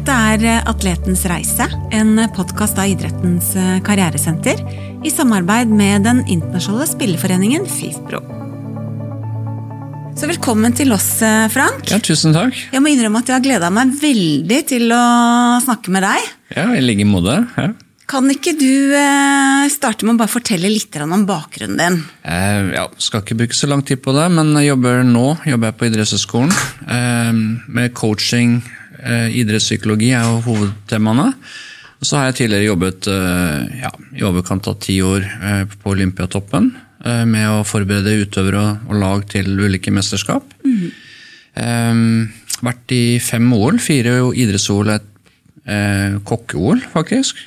Dette er Atletens reise, en podkast av idrettens karrieresenter i samarbeid med den internasjonale spilleforeningen FIFPro. Så velkommen til oss, Frank. Ja, tusen takk. Jeg må innrømme at jeg har gleda meg veldig til å snakke med deg. Ja, i like måte. Ja. Kan ikke du eh, starte med å bare fortelle litt om bakgrunnen din? Eh, ja, Skal ikke bruke så lang tid på det, men jeg jobber nå jobber jeg på idrettshøyskolen. Eh, med coaching, eh, idrettspsykologi er jo hovedtemaene. Og så har jeg tidligere jobbet eh, ja, i overkant av ti år eh, på Olympiatoppen. med å forberede utøvere og lag til ulike mesterskap. Mm. vært i fem OL. Fire idretts-OL et kokke-OL, faktisk.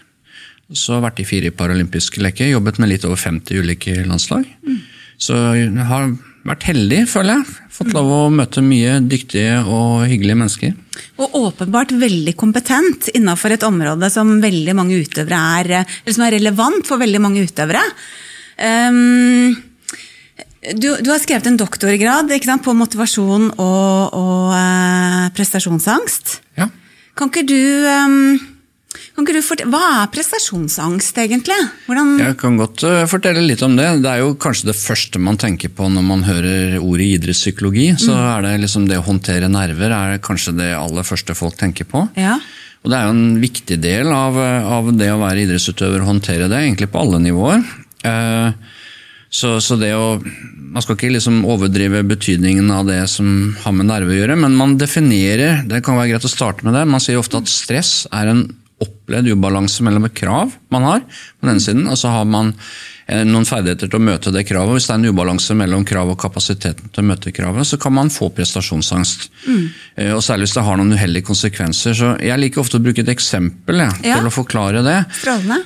Så har vært i fire paralympiske leker, jobbet med litt over 50 ulike landslag. Mm. Så jeg har vært heldig, føler jeg. Fått lov å møte mye dyktige og hyggelige mennesker. Og åpenbart veldig kompetent innenfor et område som veldig mange utøvere er, eller som er relevant for veldig mange utøvere. Um, du, du, har skrevet en doktorgrad sant, på motivasjon og, og uh, prestasjonsangst. Ja. Kan ikke du um, Hva er prestasjonsangst, egentlig? Hvordan jeg kan godt uh, fortelle litt om det. Det er jo kanskje det første man tenker på når man hører ordet idrettspsykologi. Mm. Så er det liksom det å håndtere nerver er kanskje det aller første folk tenker på. Ja. Og det er jo en viktig del av, av det å være idrettsutøver å håndtere det, egentlig på alle nivåer. Uh, så, så, det å Man skal ikke liksom overdrive betydningen av det som har med nerver å gjøre, men man definerer Det kan være greit å starte med det. Man sier ofte at stress er en opplevd ubalanse mellom et krav man har, på den siden, og så har man eh, noen ferdigheter til å møte det kravet. Hvis det er en ubalanse mellom krav og kapasiteten til å møte kravet, så kan man få prestasjonsangst. Mm. Og Særlig hvis det har noen uheldige konsekvenser. Så Jeg liker ofte å bruke et eksempel ja, ja. til å forklare det.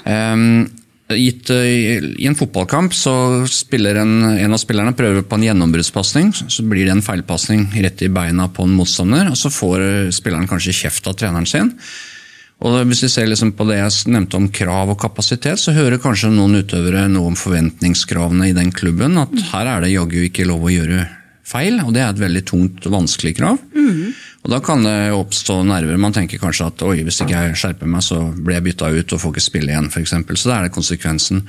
Um, gitt, I en fotballkamp så spiller en, en av spillerne prøver på en gjennombruddspasning. Så blir det en feilpasning rett i beina på en motstander, og så får spilleren kanskje kjeft av treneren sin. Og Hvis vi ser liksom på det jeg nevnte om krav og kapasitet, så hører kanskje noen utøvere noe om forventningskravene i den klubben. At her er det jaggu ikke lov å gjøre feil, og det er et veldig tungt og vanskelig krav. Mm. Og Da kan det oppstå nerver. Man tenker kanskje at oi, hvis ikke jeg skjerper meg, så blir jeg bytta ut og får ikke spille igjen, f.eks. Så da er det konsekvensen.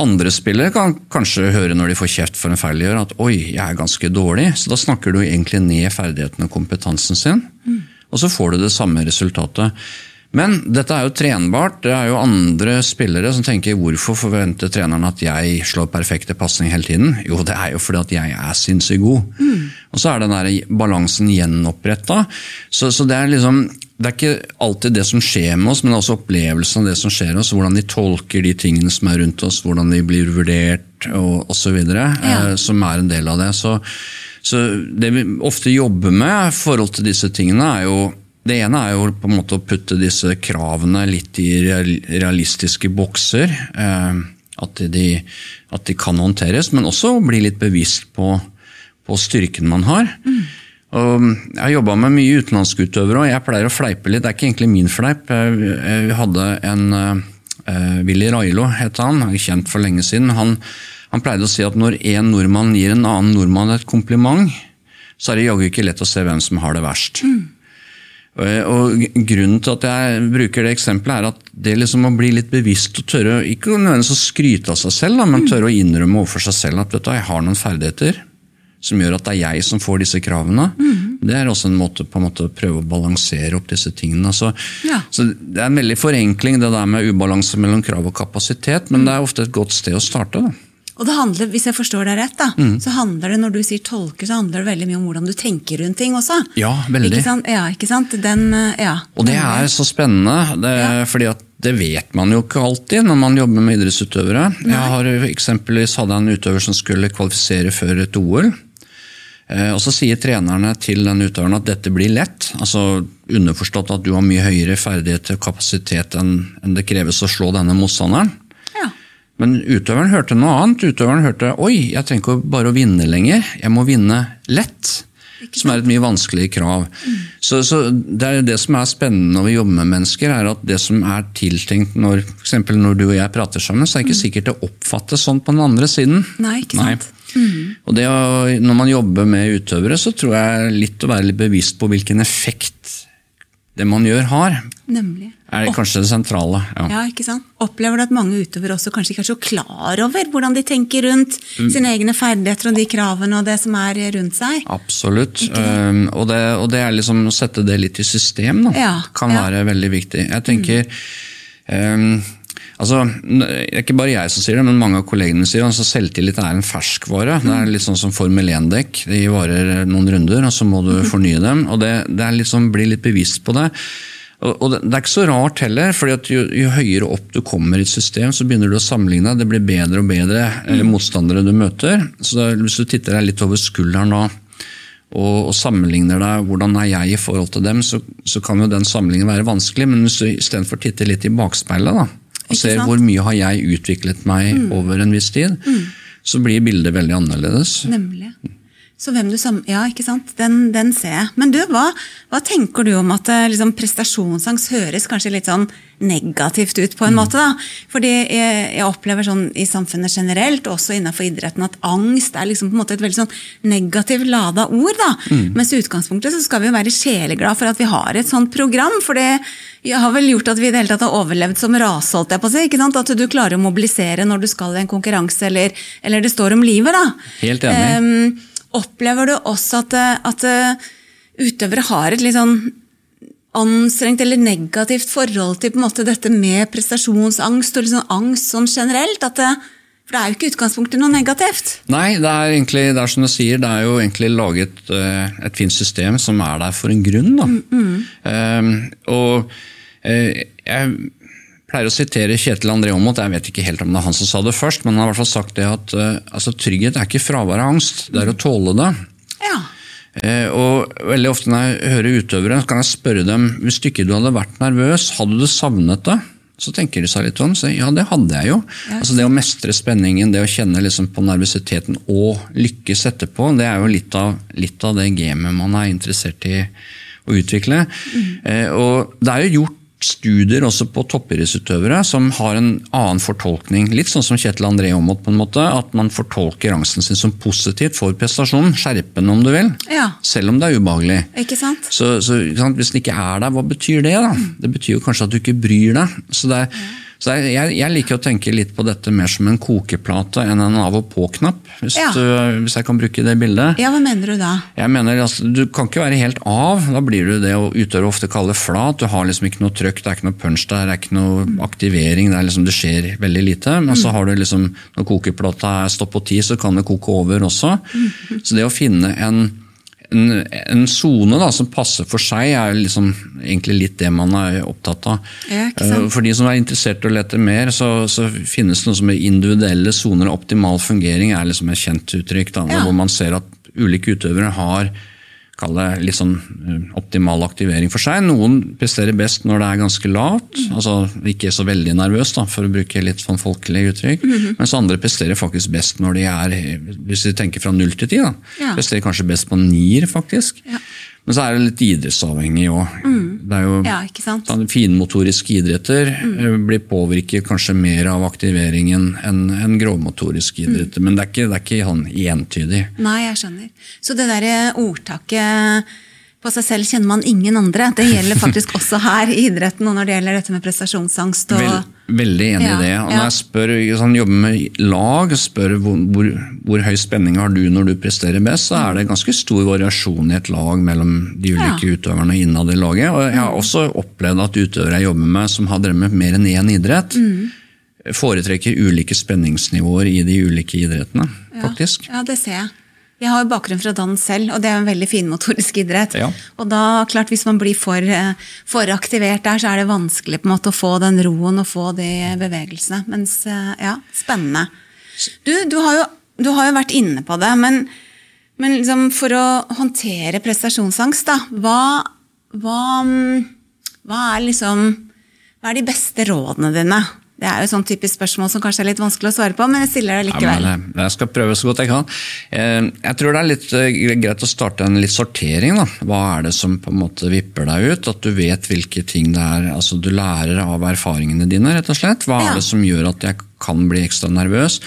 Andre spillere kan kanskje høre når de får kjeft for en feil de gjør, at oi, jeg er ganske dårlig. Så da snakker du egentlig ned ferdighetene og kompetansen sin. Mm. Og så får du det samme resultatet. Men dette er jo trenbart. Det er jo andre spillere som tenker hvorfor forventer treneren at jeg slår perfekte pasninger hele tiden? Jo, det er jo fordi at jeg er sinnssykt god. Mm. Og så er den der balansen gjenoppretta. Så, så, det er liksom det er ikke alltid det som skjer med oss, men også opplevelsen av det som skjer med oss. Hvordan de tolker de tingene som er rundt oss, hvordan de blir vurdert og osv. Ja. Eh, som er en del av det. Så, så det vi ofte jobber med i forhold til disse tingene, er jo det ene er jo på en måte å putte disse kravene litt i realistiske bokser. Eh, at de, at de kan håndteres, men også bli litt bevisst på, på styrken man har. Mm. Jeg har jobba med mye utenlandske utøvere, og jeg pleier å fleipe litt. Det er ikke egentlig min fleip. Vi hadde en uh, Willy Railo, het han, kjent for lenge siden. Han, han pleide å si at når en nordmann gir en annen nordmann et kompliment, så er det jaggu ikke lett å se hvem som har det verst. Mm. Og Grunnen til at jeg bruker det eksempelet, er at det liksom å bli litt bevisst og tørre ikke nødvendigvis å skryte av seg selv, men tørre å innrømme overfor seg selv at vet du, jeg har noen ferdigheter som gjør at det er jeg som får disse kravene. Mm. Det er også en måte, på en måte å prøve å balansere opp disse tingene. Så, ja. så, Det er en veldig forenkling det der med ubalanse mellom krav og kapasitet, men det er ofte et godt sted å starte. da. Og det handler, hvis jeg forstår deg rett, da, mm. så handler det når du sier tolker, så handler det veldig mye om hvordan du tenker rundt ting også. Ja, veldig. Ikke sant? Ja, ikke sant? Den, eh, ja. Og det er så spennende, det, ja. fordi at det vet man jo ikke alltid når man jobber med idrettsutøvere. Nei. Jeg har Eksempelvis hadde en utøver som skulle kvalifisere før et OL. Eh, og Så sier trenerne til den utøveren at dette blir lett. altså Underforstått at du har mye høyere ferdighet og kapasitet enn det kreves å slå denne motstanderen. Men utøveren hørte noe annet. Utøveren hørte oi, jeg trenger ikke bare å vinne lenger, jeg må vinne lett. Som er et mye vanskeligere krav. Mm. Så, så, Det er det som er spennende når vi jobber med mennesker, er at det som er tiltenkt når, for når du og jeg prater sammen, så er det ikke mm. sikkert det oppfattes sånn på den andre siden. Nei, ikke sant? Nei. Mm. Og det, Når man jobber med utøvere, så tror jeg litt å være litt bevisst på hvilken effekt det man gjør, har. Nemlig. Er det kanskje det sentrale. Ja. Ja, ikke sant? Opplever du at mange utøvere også kanskje ikke er så klar over hvordan de tenker rundt Mm. sine egne ferdigheter og de kravene og det som er rundt seg? Absolutt. Um, og, det, og det er liksom å sette det litt i system, da. Ja, kan ja. være veldig viktig. Jeg tenker um, altså, Det er ikke bare jeg som sier det, men mange av kollegene sier altså Selvtillit er en ferskvare. Det er litt sånn som Formel 1-dekk. De varer noen runder, og så må du fornye dem. og det, det er liksom, Bli litt bevisst på det. Og og det det er ikke så rart heller, at jo, jo høyere opp du kommer i et system, så begynner du å sammenligne. Det blir bedre og bedre mm. motstandere du møter. Så da, hvis du titter deg litt over skulderen da, og, og sammenligner deg hvordan er jeg i forhold til dem, så, så kan jo den sammenligningen være vanskelig. Men hvis du istedenfor titter litt i bakspeilet da, og ser hvor mye har jeg utviklet meg over en viss tid, så blir bildet veldig annerledes. Nemlig. Så hvem du sammen... Ja, ikke sant? Den, den ser jeg. Men du, hva, hva tenker du om at eh, liksom, prestasjonsangst høres kanskje litt sånn negativt ut på en måte? da? Fordi jeg, jeg opplever sånn i samfunnet generelt, også innenfor idretten, at angst er liksom på en måte et veldig sånn negativt lada ord. da. Mens i utgangspunktet så skal vi jo være sjeleglad for at vi har et sånt program. for det har vel gjort at vi i det hele tatt har overlevd som rase, holdt jeg på å si. ikke sant? At du klarer å mobilisere når du skal i en konkurranse, eller, eller det står om livet. da. Helt enig. Ehm, opplever du også at, eh, at eh, utøvere har et litt sånn anstrengt eller negativt forhold til måte dette med prestasjonsangst og liksom angst sånn generelt? At det, for det er jo ikke utgangspunktet noe negativt. Nei, det er egentlig det er som du sier, det er jo egentlig laget eh, et fint system som er der for en grunn. Da. Eh, og uh, jeg pleier å sitere Kjetil André Aamodt, jeg vet ikke helt om det er han som sa det først, men han har i hvert fall sagt det at eh, altså, trygghet er ikke fravær av angst, det er å tåle det. Ja. Eh, og veldig ofte når jeg hører utøvere, så kan jeg spørre dem hvis du ikke hadde vært nervøs, hadde du savnet det? Så tenker de seg litt om. Så ja, det hadde jeg jo. Altså Det å mestre spenningen, det å kjenne liksom på nervøsiteten og lykkes etterpå, det er jo litt av, litt av det gamet man er interessert i å utvikle. Eh, og det er jo gjort studier også på toppidrettsutøvere som har en annen fortolkning. Litt sånn som Kjetil André Aamodt, på en måte. At man fortolker angsten sin som positivt for prestasjonen. Skjerpende, om du vil. Ja. Selv om det er ubehagelig. Ikke sant? Så, så ikke sant, Hvis den ikke er der, hva betyr det? da? Det betyr jo kanskje at du ikke bryr deg. Så, det er, så jeg, jeg liker å tenke litt på dette mer som en kokeplate enn en av og på-knapp. Hvis, Ja. hvis jeg kan bruke det bildet. Ja, hva mener du da? Jeg mener, altså, Du kan ikke være helt av. Da blir du det utøvere ofte kaller flat. Du har liksom ikke noe trøkk, det er ikke noe punch der, det er ikke noe aktivering. Det, er liksom, det skjer veldig lite. Men så har du liksom, når kokeplata er stopp på ti, så kan det koke over også. Så det å finne en en sone som passer for seg, er liksom egentlig litt det man er opptatt av. Ja? Eh, For de som er interessert i å lete mer, så, så finnes det noe som er individuelle soner. Optimal fungering er liksom et kjent uttrykk, da, Ja. hvor man ser at ulike utøvere har kall det litt sånn eh, optimal aktivering for seg. Noen presterer best når det er ganske lavt, Mm. altså ikke så veldig nervøs, da, for å bruke litt sånn folkelig uttrykk. Mhm. Mens andre presterer faktisk best når de er, hvis vi tenker fra null til ti. Ja. presterer kanskje best på nier, faktisk. Ja. Men så er det litt idrettsavhengig òg. Det er jo Ja, Finmotoriske idretter mm. blir påvirket kanskje mer av aktiveringen enn en grovmotoriske idretter. Men det er ikke, det er ikke entydig. Nei, jeg skjønner. Så det derre ordtaket på seg selv kjenner man ingen andre, det gjelder faktisk også her i idretten, og når det gjelder dette med prestasjonsangst og Vel, veldig enig Ja, i det. Og ja. når jeg spør, sånn, jobber med lag, og spør hvor, hvor, hvor høy spenning har du når du presterer best, så er det ganske stor variasjon i et lag mellom de ulike utøverne innad i laget. Og jeg har også opplevd at utøvere jeg jobber med som har drevet med mer enn én idrett, Mm. foretrekker ulike spenningsnivåer i de ulike idrettene, faktisk. Ja, det ser jeg. Jeg har jo bakgrunn fra dans selv, og det er en veldig finmotorisk idrett. Ja. Og da, klart, hvis man blir for, eh, for aktivert der, så er det vanskelig på en måte å få den roen og få de bevegelsene. Mens, eh, ja, spennende. Du, du, har, jo, du har jo vært inne på det, men, men liksom for å håndtere prestasjonsangst, da, hva, hva, mm, hva er liksom Hva er de beste rådene dine? Det er jo et sånn typisk spørsmål som kanskje er litt vanskelig å svare på, men jeg stiller det Ja, likevel. men eh, jeg skal prøve så godt jeg kan. Eh, Jeg tror det er litt eh, greit å starte en litt sortering. Da. Hva er det som på en måte vipper deg ut? At du vet hvilke ting det er altså du lærer av erfaringene dine. rett og slett. Hva Ja. er det som gjør at jeg kan bli ekstra nervøs?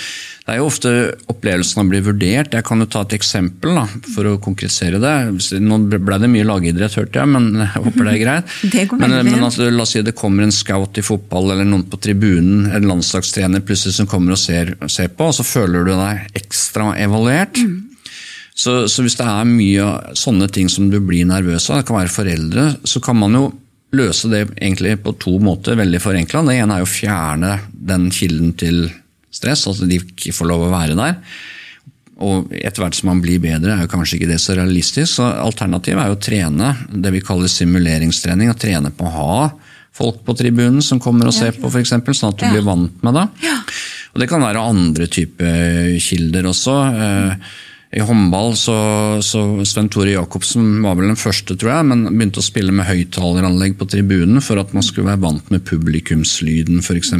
Det er jo ofte opplevelsene blir vurdert. Jeg kan jo ta et eksempel da, for å konkretisere det. Nå ble det mye lagidrett, hørte jeg, men jeg håper det er greit. Det men, men altså, la oss si det kommer en scout i fotball eller noen på tribunen, en landslagstrener plutselig som kommer og ser, ser på, og så føler du deg ekstra evaluert. Så, så hvis det er mye sånne ting som du blir nervøs av, det kan være foreldre, så kan man jo løse det egentlig på to måter, veldig forenkla. Det ene er jo å fjerne den kilden til stress, at de ikke får lov å være der. Og etter hvert som man blir bedre, er jo kanskje ikke det så realistisk. så Alternativet er jo å trene det vi kaller simuleringstrening. Å trene på å ha folk på tribunen som kommer og ser på, f.eks., sånn at du blir vant med det. Ja. Og det kan være andre typer kilder også. I håndball så, så Sven Tore Jacobsen var vel den første, tror jeg, men begynte å spille med høyttaleranlegg på tribunen for at man skulle være vant med publikumslyden, f.eks.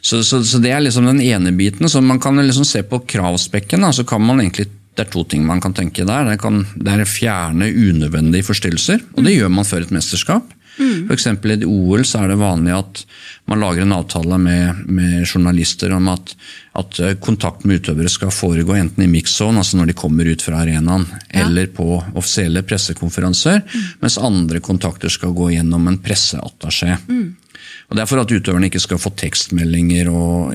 Så, så, så det er liksom den ene biten. Så man kan liksom se på kravspekken. Da, så kan man egentlig det er to ting man kan tenke der. Det, kan, det er å fjerne unødvendige forstyrrelser, og det gjør man før et mesterskap. For eksempel I OL så er det vanlig at man lager en avtale med, med journalister om at, at eh, kontakt med utøvere skal foregå enten i mix zone, altså når de kommer ut fra arenaen, eller på offisielle pressekonferanser, mens andre kontakter skal gå gjennom en presseattaché. Og Det er for at utøverne ikke skal få tekstmeldinger og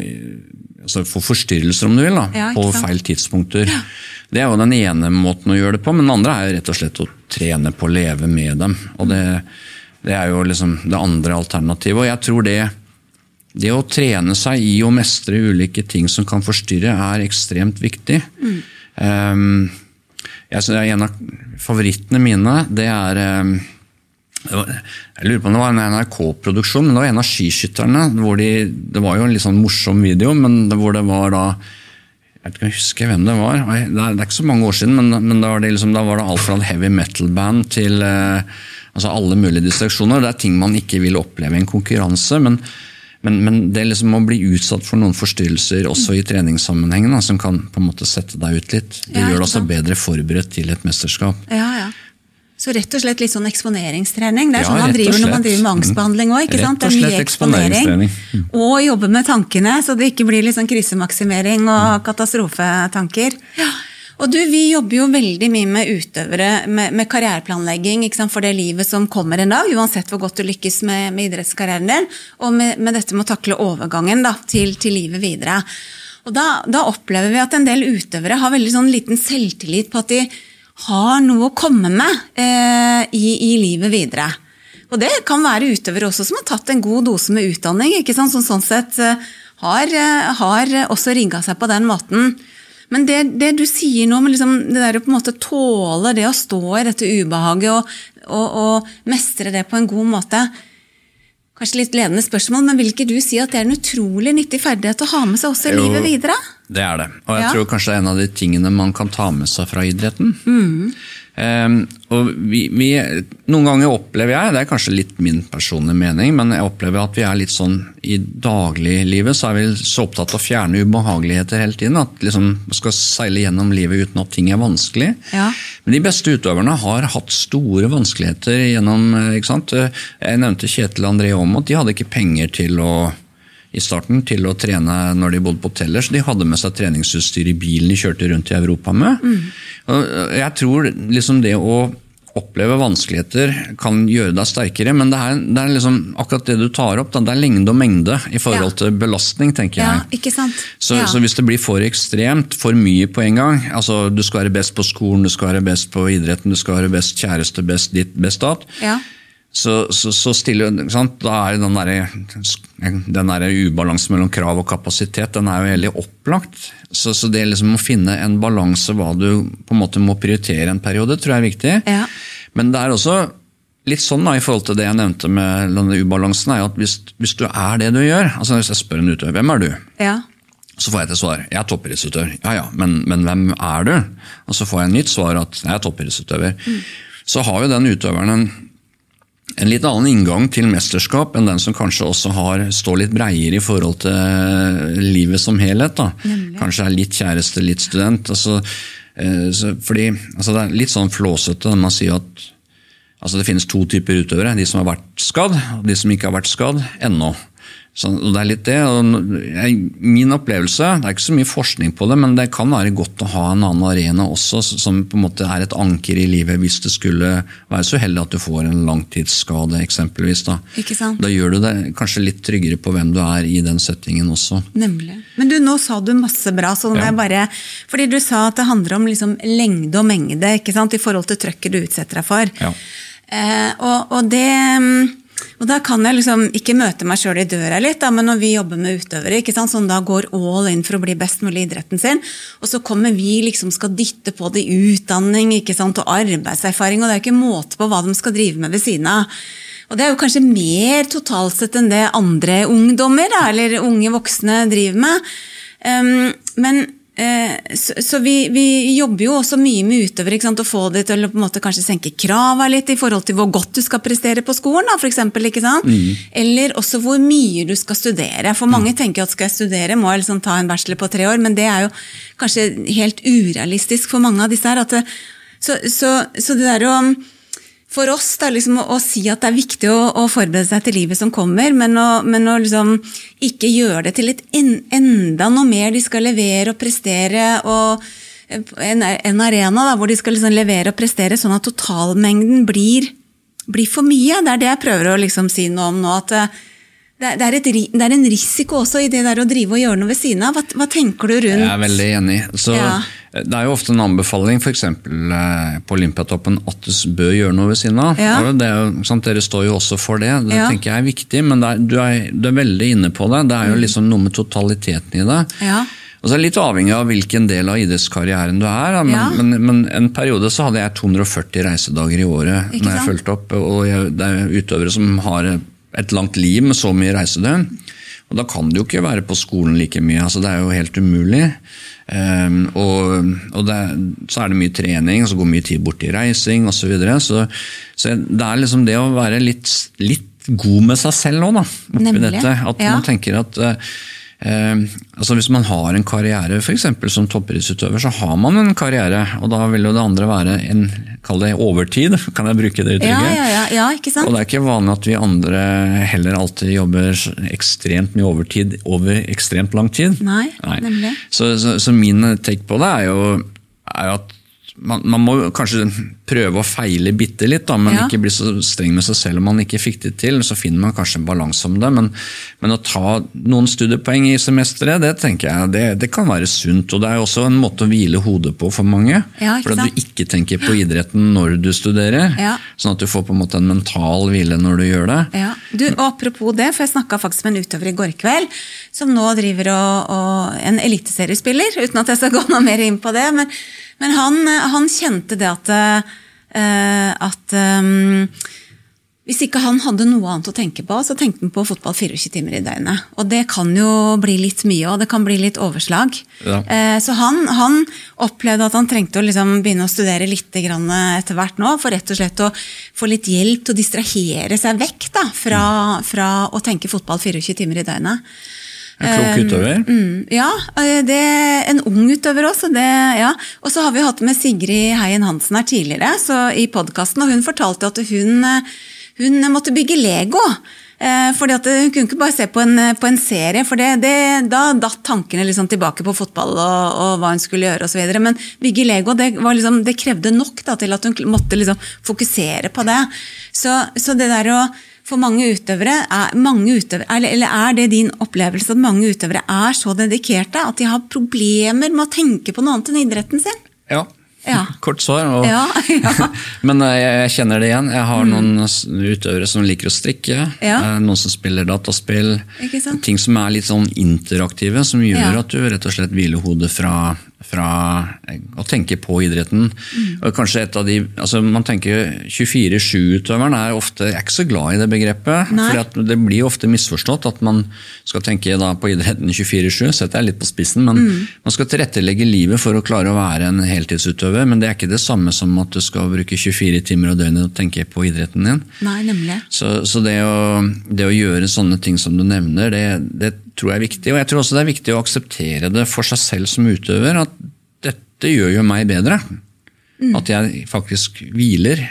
altså få forstyrrelser, om du vil, da, Ja, på feil tidspunkter. Det er jo den ene måten å gjøre det på, men den andre er jo rett og slett å trene på å leve med dem. Og det, det er jo liksom det andre alternativet. Og jeg tror det, det å trene seg i å mestre ulike ting som kan forstyrre, er ekstremt viktig. Um, jeg synes En av favorittene mine, det er um, jeg lurer på om det var en NRK-produksjon, men det var en av skiskytterne. Hvor de, det var jo en litt sånn morsom video, men det, hvor det var da Jeg vet ikke om jeg husker hvem det var. Det er, det er ikke så mange år siden, men, men da, var det liksom, da var det alt fra heavy metal-band til eh, altså alle mulige distraksjoner. Det er ting man ikke vil oppleve i en konkurranse. men men, men det liksom å bli utsatt for noen forstyrrelser også i treningssammenhengen, da, som kan på en måte sette deg ut litt, det Ja, gjør deg også bedre forberedt til et mesterskap. Ja, ja. Så rett og slett litt sånn eksponeringstrening. Det er Ja, sånn man driver når man driver med angstbehandling òg. Rett Det og er mye slett eksponering. eksponeringstrening. Og jobbe med tankene, så det ikke blir litt sånn krisemaksimering og katastrofetanker. Og du, Vi jobber jo veldig mye med utøvere med, med karriereplanlegging for det livet som kommer en dag, uansett hvor godt du lykkes med, med idrettskarrieren din, og med, med dette med å takle overgangen da, til, til livet videre. Og da, da opplever vi at en del utøvere har veldig sånn liten selvtillit på at de har noe å komme med eh, i, i livet videre. Og det kan være utøvere også som har tatt en god dose med utdanning, ikke sant? som sånn sett eh, har, eh, har også rigga seg på den måten. Men det, det du sier nå, med liksom det der å på en måte tåle det å stå i dette ubehaget og, og, og mestre det på en god måte Kanskje litt ledende spørsmål, men vil ikke du si at det er en utrolig nyttig ferdighet å ha med seg også i Jo. livet videre? Det er det. Og jeg Ja. tror kanskje det er en av de tingene man kan ta med seg fra idretten. Mm. Um, og vi, vi, noen ganger opplever jeg, det er kanskje litt min personlige mening, men jeg opplever at vi er litt sånn i dagliglivet så er vi så opptatt av å fjerne ubehageligheter hele tiden. At liksom skal seile gjennom livet uten at ting er vanskelig. Ja. Men de beste utøverne har hatt store vanskeligheter gjennom eh, ikke sant? Jeg nevnte Kjetil André Aamodt. De hadde ikke penger til å i starten til å trene når de bodde på hoteller, så de hadde med seg treningsutstyr i bilen de kjørte rundt i Europa med. Mm. jeg tror liksom det å oppleve vanskeligheter kan gjøre deg sterkere, men det er, det er liksom akkurat det du tar opp. Da. Det er lengde og mengde i forhold Ja. til belastning, tenker Ja, jeg. ikke sant? Så, ja. så hvis det blir for ekstremt, for mye på en gang altså Du skal være best på skolen, du skal være best på idretten, du skal være best kjæreste, best ditt, best datt. Så, så, så stiller? Da er den derre den der ubalansen mellom krav og kapasitet den er jo veldig opplagt. Så, så det liksom å finne en balanse hva du på en måte må prioritere en periode, tror jeg er viktig. Ja. Men det er også litt sånn da, i forhold til det jeg nevnte med denne ubalansen, er at hvis, hvis du er det du gjør altså Hvis jeg spør en utøver hvem er du, ja. så får jeg til svar jeg er toppidrettsutøver. Ja ja, men, men hvem er du? Og så får jeg et nytt svar at jeg er toppidrettsutøver. Så har jo den utøveren en, en litt annen inngang til mesterskap enn den som kanskje også har, står litt breiere i forhold til livet som helhet. Da. Kanskje er litt kjæreste, litt student. Altså, eh, så, fordi, altså det er litt sånn flåsete når man sier at altså det finnes to typer utøvere. De som har vært skadd, og de som ikke har vært skadd ennå. Så, det er litt det, Min opplevelse, det er ikke så mye forskning på det, men det kan være godt å ha en annen arena også, som på en måte er et anker i livet hvis det skulle være så heldig at du får en langtidsskade, eksempelvis. Da, Ikke sant? da gjør du det kanskje litt tryggere på hvem du er i den settingen også. Nemlig. Men du, nå sa du masse bra, så nå Ja. jeg bare Fordi du sa at det handler om liksom lengde og mengde ikke sant? i forhold til trøkket du utsetter deg for. Ja. Eh, og, og det mm, og da kan jeg liksom ikke møte meg sjøl i døra litt, da, men når vi jobber med utøvere ikke sant, som da går all in for å bli best mulig i idretten sin, og så kommer vi liksom skal dytte på det utdanning ikke sant, og arbeidserfaring, og det er ikke måte på hva de skal drive med ved siden av. Og det er jo kanskje mer totalt sett enn det andre ungdommer da, eller unge voksne driver med. Um, men så, så vi, vi jobber jo også mye med utøvere Å få det til å på en måte kanskje senke krava litt i forhold til hvor godt du skal prestere på skolen. Da, for eksempel, ikke sant? Eller også hvor mye du skal studere. For mange tenker at skal jeg studere, må jeg liksom ta en bachelor på tre år, men det er jo kanskje helt urealistisk for mange av disse her. Det, så, så, så det der å for oss da, liksom, å, å si at det er viktig å, å forberede seg til livet som kommer, men å, men å liksom, ikke gjøre det til et en, enda noe mer de skal levere og prestere. og eh, En, en arena da, hvor de skal liksom levere og prestere, sånn at totalmengden blir, blir for mye. Det er det jeg prøver å liksom si noe om nå. at eh, det, er et, det er en risiko også i det der å drive og gjøre noe ved siden av. Hva, hva tenker du rundt Jeg er veldig enig. Så Ja. Det er jo ofte en anbefaling f.eks. på Olympiatoppen at du bør gjøre noe ved siden av. Ja. Det er dere står jo også for det. Det Ja. tenker jeg er viktig, men er, du, er, du er veldig inne på det. Det er jo liksom noe med totaliteten i det. Mm. Ja. Og så er det litt avhengig av hvilken del av idrettskarrieren du er. Men, Ja. men, men en periode så hadde jeg 240 reisedager i året Ikke når jeg fulgte opp. Og jeg, det er utøvere som har et langt liv med så mye reisedøgn. Og da kan du jo ikke være på skolen like mye. altså Det er jo helt umulig. Um, og og det, er- så er det mye trening, og så går mye tid bort i reising osv. Så, videre. så Så det er liksom det å være litt, litt god med seg selv nå, da. Oppi Nemlig, dette. At ja. man tenker at eh, Eh, altså Hvis man har en karriere for eksempel som toppidrettsutøver, så har man en karriere. Og da vil jo det andre være en kall det overtid, kan jeg bruke det Ja, uttrykket? ja, ja, ja, ikke sant? Og det er ikke vanlig at vi andre heller alltid jobber ekstremt mye overtid over ekstremt lang tid. Nei, nemlig. Så, så, så min take på det er jo, er jo at man, man må kanskje prøve å feile bitte litt, da, men Ja. ikke bli så streng med seg selv om man ikke fikk det til. Så finner man kanskje en balanse om det. Men, men å ta noen studiepoeng i semesteret, det tenker jeg det, det kan være sunt. Og det er også en måte å hvile hodet på for mange. Ja, for at du ikke tenker på idretten når du studerer. Ja. Sånn at du får på en måte en mental hvile når du gjør det. Ja. Du, og Apropos det, for jeg snakka faktisk med en utøver i går kveld som nå driver og, og en eliteseriespiller, uten at jeg skal gå noe mer inn på det. Men, men han, han kjente det at, eh, at um, hvis ikke han hadde noe annet å tenke på, så tenkte han på fotball 24 timer i døgnet. Og det kan jo bli litt mye, og det kan bli litt overslag. Ja. Eh, Så han, han opplevde at han trengte å liksom begynne å studere litt etter hvert nå, for rett og slett å få litt hjelp til å distrahere seg vekk da, fra, fra å tenke fotball 24 timer i døgnet. En klok utøver. Um, ja, eh, det er en ung utøver også. Det, ja. Og så har vi hatt med Sigrid Heien Hansen her tidligere så i podkasten, og hun fortalte at hun, eh, hun måtte bygge Lego. Eh, fordi at Hun kunne ikke bare se på en, på en serie, for det, det, da datt tankene liksom tilbake på fotball og, og hva hun skulle gjøre osv. Men bygge Lego det, var liksom, det krevde nok da, til at hun måtte liksom fokusere på det. Så, så det der å for mange utøvere, er, mange utøvere eller, eller er det din opplevelse at mange utøvere er så dedikerte at de har problemer med å tenke på noe annet enn idretten sin? Ja. Ja. Kort svar. Og, Ja, ja. Men eh, jeg, jeg kjenner det igjen. Jeg har noen utøvere som liker å strikke. Ja. eh, Noen som spiller dataspill. Ting som er litt sånn interaktive, som gjør at du rett og slett hviler hodet fra, fra å tenke på idretten. Mm. Og kanskje et av de, altså Man tenker 24-7-utøveren er ofte jeg er ikke så glad i det begrepet. For Det blir ofte misforstått at man skal tenke da på idretten 24-7. Setter jeg litt på spissen, men Mm. man skal tilrettelegge livet for å klare å være en heltidsutøver. Men det er ikke det samme som at du skal bruke 24 timer og døgnet og tenke på idretten din. Nei, nemlig. Så, så det, å, det å gjøre sånne ting som du nevner, det, det tror jeg er viktig. Og jeg tror også det er viktig å akseptere det for seg selv som utøver. At dette gjør jo meg bedre. At jeg faktisk hviler.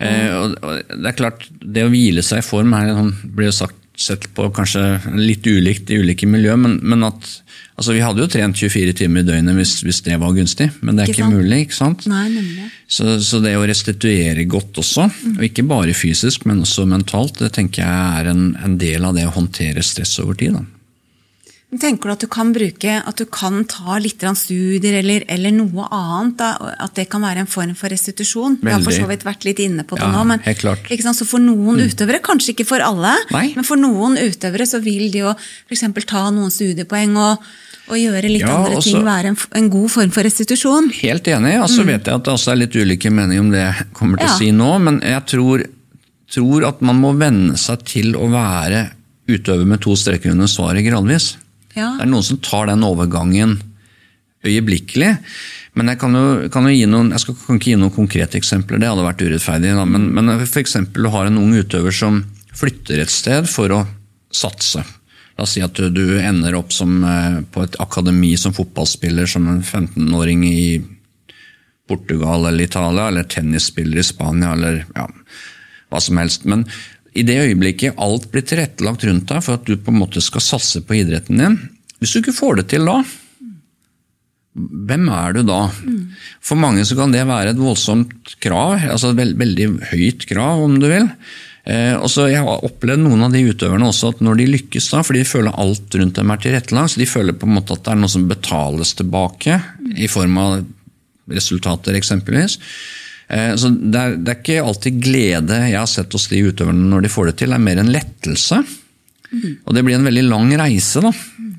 Eh, og, og det er klart, det å hvile seg i form er, sånn, blir jo sagt sett på kanskje litt ulikt i ulike miljø, men, men at altså Vi hadde jo trent 24 timer i døgnet hvis, hvis det var gunstig, men det er Ikke ikke, mulig. ikke sant? Nei, nemlig. Så, så det å restituere godt også, og ikke bare fysisk, men også mentalt, det tenker jeg er en, en del av det å håndtere stress over tid. da. Tenker du at du kan bruke, at du kan ta litt studier eller, eller noe annet? Da, at det kan være en form for restitusjon? Vi har for så vidt vært litt inne på det Ja, nå. Men. Mm. Så for noen utøvere, kanskje ikke for alle, Nei. men for noen utøvere så vil de jo f.eks. ta noen studiepoeng og, og gjøre litt Ja, andre også- ting være en, en god form for restitusjon. Helt enig. og så vet jeg at det også er litt ulike meninger om det jeg kommer til Ja. å si nå, men jeg tror, tror at man må venne seg til å være utøver med to streker under svaret gradvis. Ja. Det er noen som tar den overgangen øyeblikkelig. Men jeg kan jo, kan jo gi noen, jeg skal, kan ikke gi noen konkrete eksempler, det hadde vært urettferdig. Da. Men, men f.eks. du har en ung utøver som flytter et sted for å satse. La oss si at du, ender opp som, eh, på et akademi som fotballspiller som en 15-åring i Portugal eller Italia, eller tennisspiller i Spania, eller ja, hva som helst. Men i det øyeblikket alt blir tilrettelagt rundt deg for at du på en måte skal satse på idretten din Hvis du ikke får det til da, hvem er du da? For mange så kan det være et voldsomt krav, altså et veld, veldig høyt krav, om du vil. Eh, og så Jeg har opplevd noen av de utøverne også at når de lykkes, da, for de føler alt rundt dem er tilrettelagt, så de føler på en måte at det er noe som betales tilbake i form av resultater, eksempelvis. Eh, så det er, det er ikke alltid glede jeg har sett hos de utøverne når de får det til, det er mer en lettelse. Og det blir en veldig lang reise, da. Um,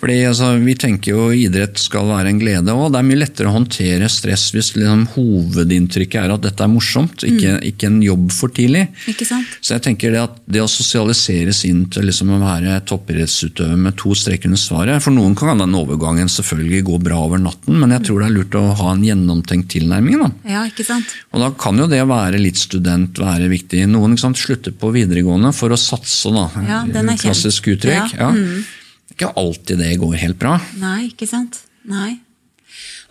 fordi altså, Vi tenker jo idrett skal være en glede òg. Det er mye lettere å håndtere stress hvis liksom, hovedinntrykket er at dette er morsomt, ikke, ikke en jobb for tidlig. Ikke sant? Så jeg tenker det at det å sosialiseres inn til liksom å være toppidrettsutøver med to streker under svaret For noen kan den overgangen selvfølgelig gå bra over natten, men jeg tror det er lurt å ha en gjennomtenkt tilnærming. da. Ja, ikke sant? Og da kan jo det å være litt student være viktig. Noen sant, slutter på videregående for å satse, da. Ja, den er. Klassisk uttrykk. Ja, mm. Ikke alltid det går helt bra. Nei, ikke sant? Nei.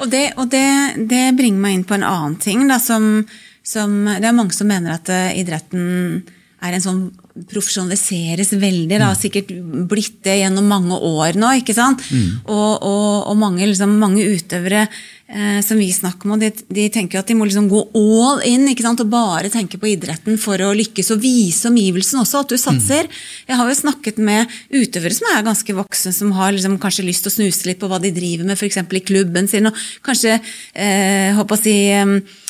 Og, det, og det, det bringer meg inn på en annen ting. Da, som, som, det er mange som mener at eh, idretten er en sånn profesjonaliseres veldig. Det har sikkert blitt det gjennom mange år nå. ikke sant? Og, og, og mange, liksom, mange utøvere som vi snakker med, de, de tenker at de må liksom gå all in og bare tenke på idretten for å lykkes. Og vise omgivelsene også at du satser. Jeg har jo snakket med utøvere som er ganske voksne, som har liksom kanskje lyst til å snuse litt på hva de driver med, f.eks. i klubben sin. og kanskje eh, håper å si,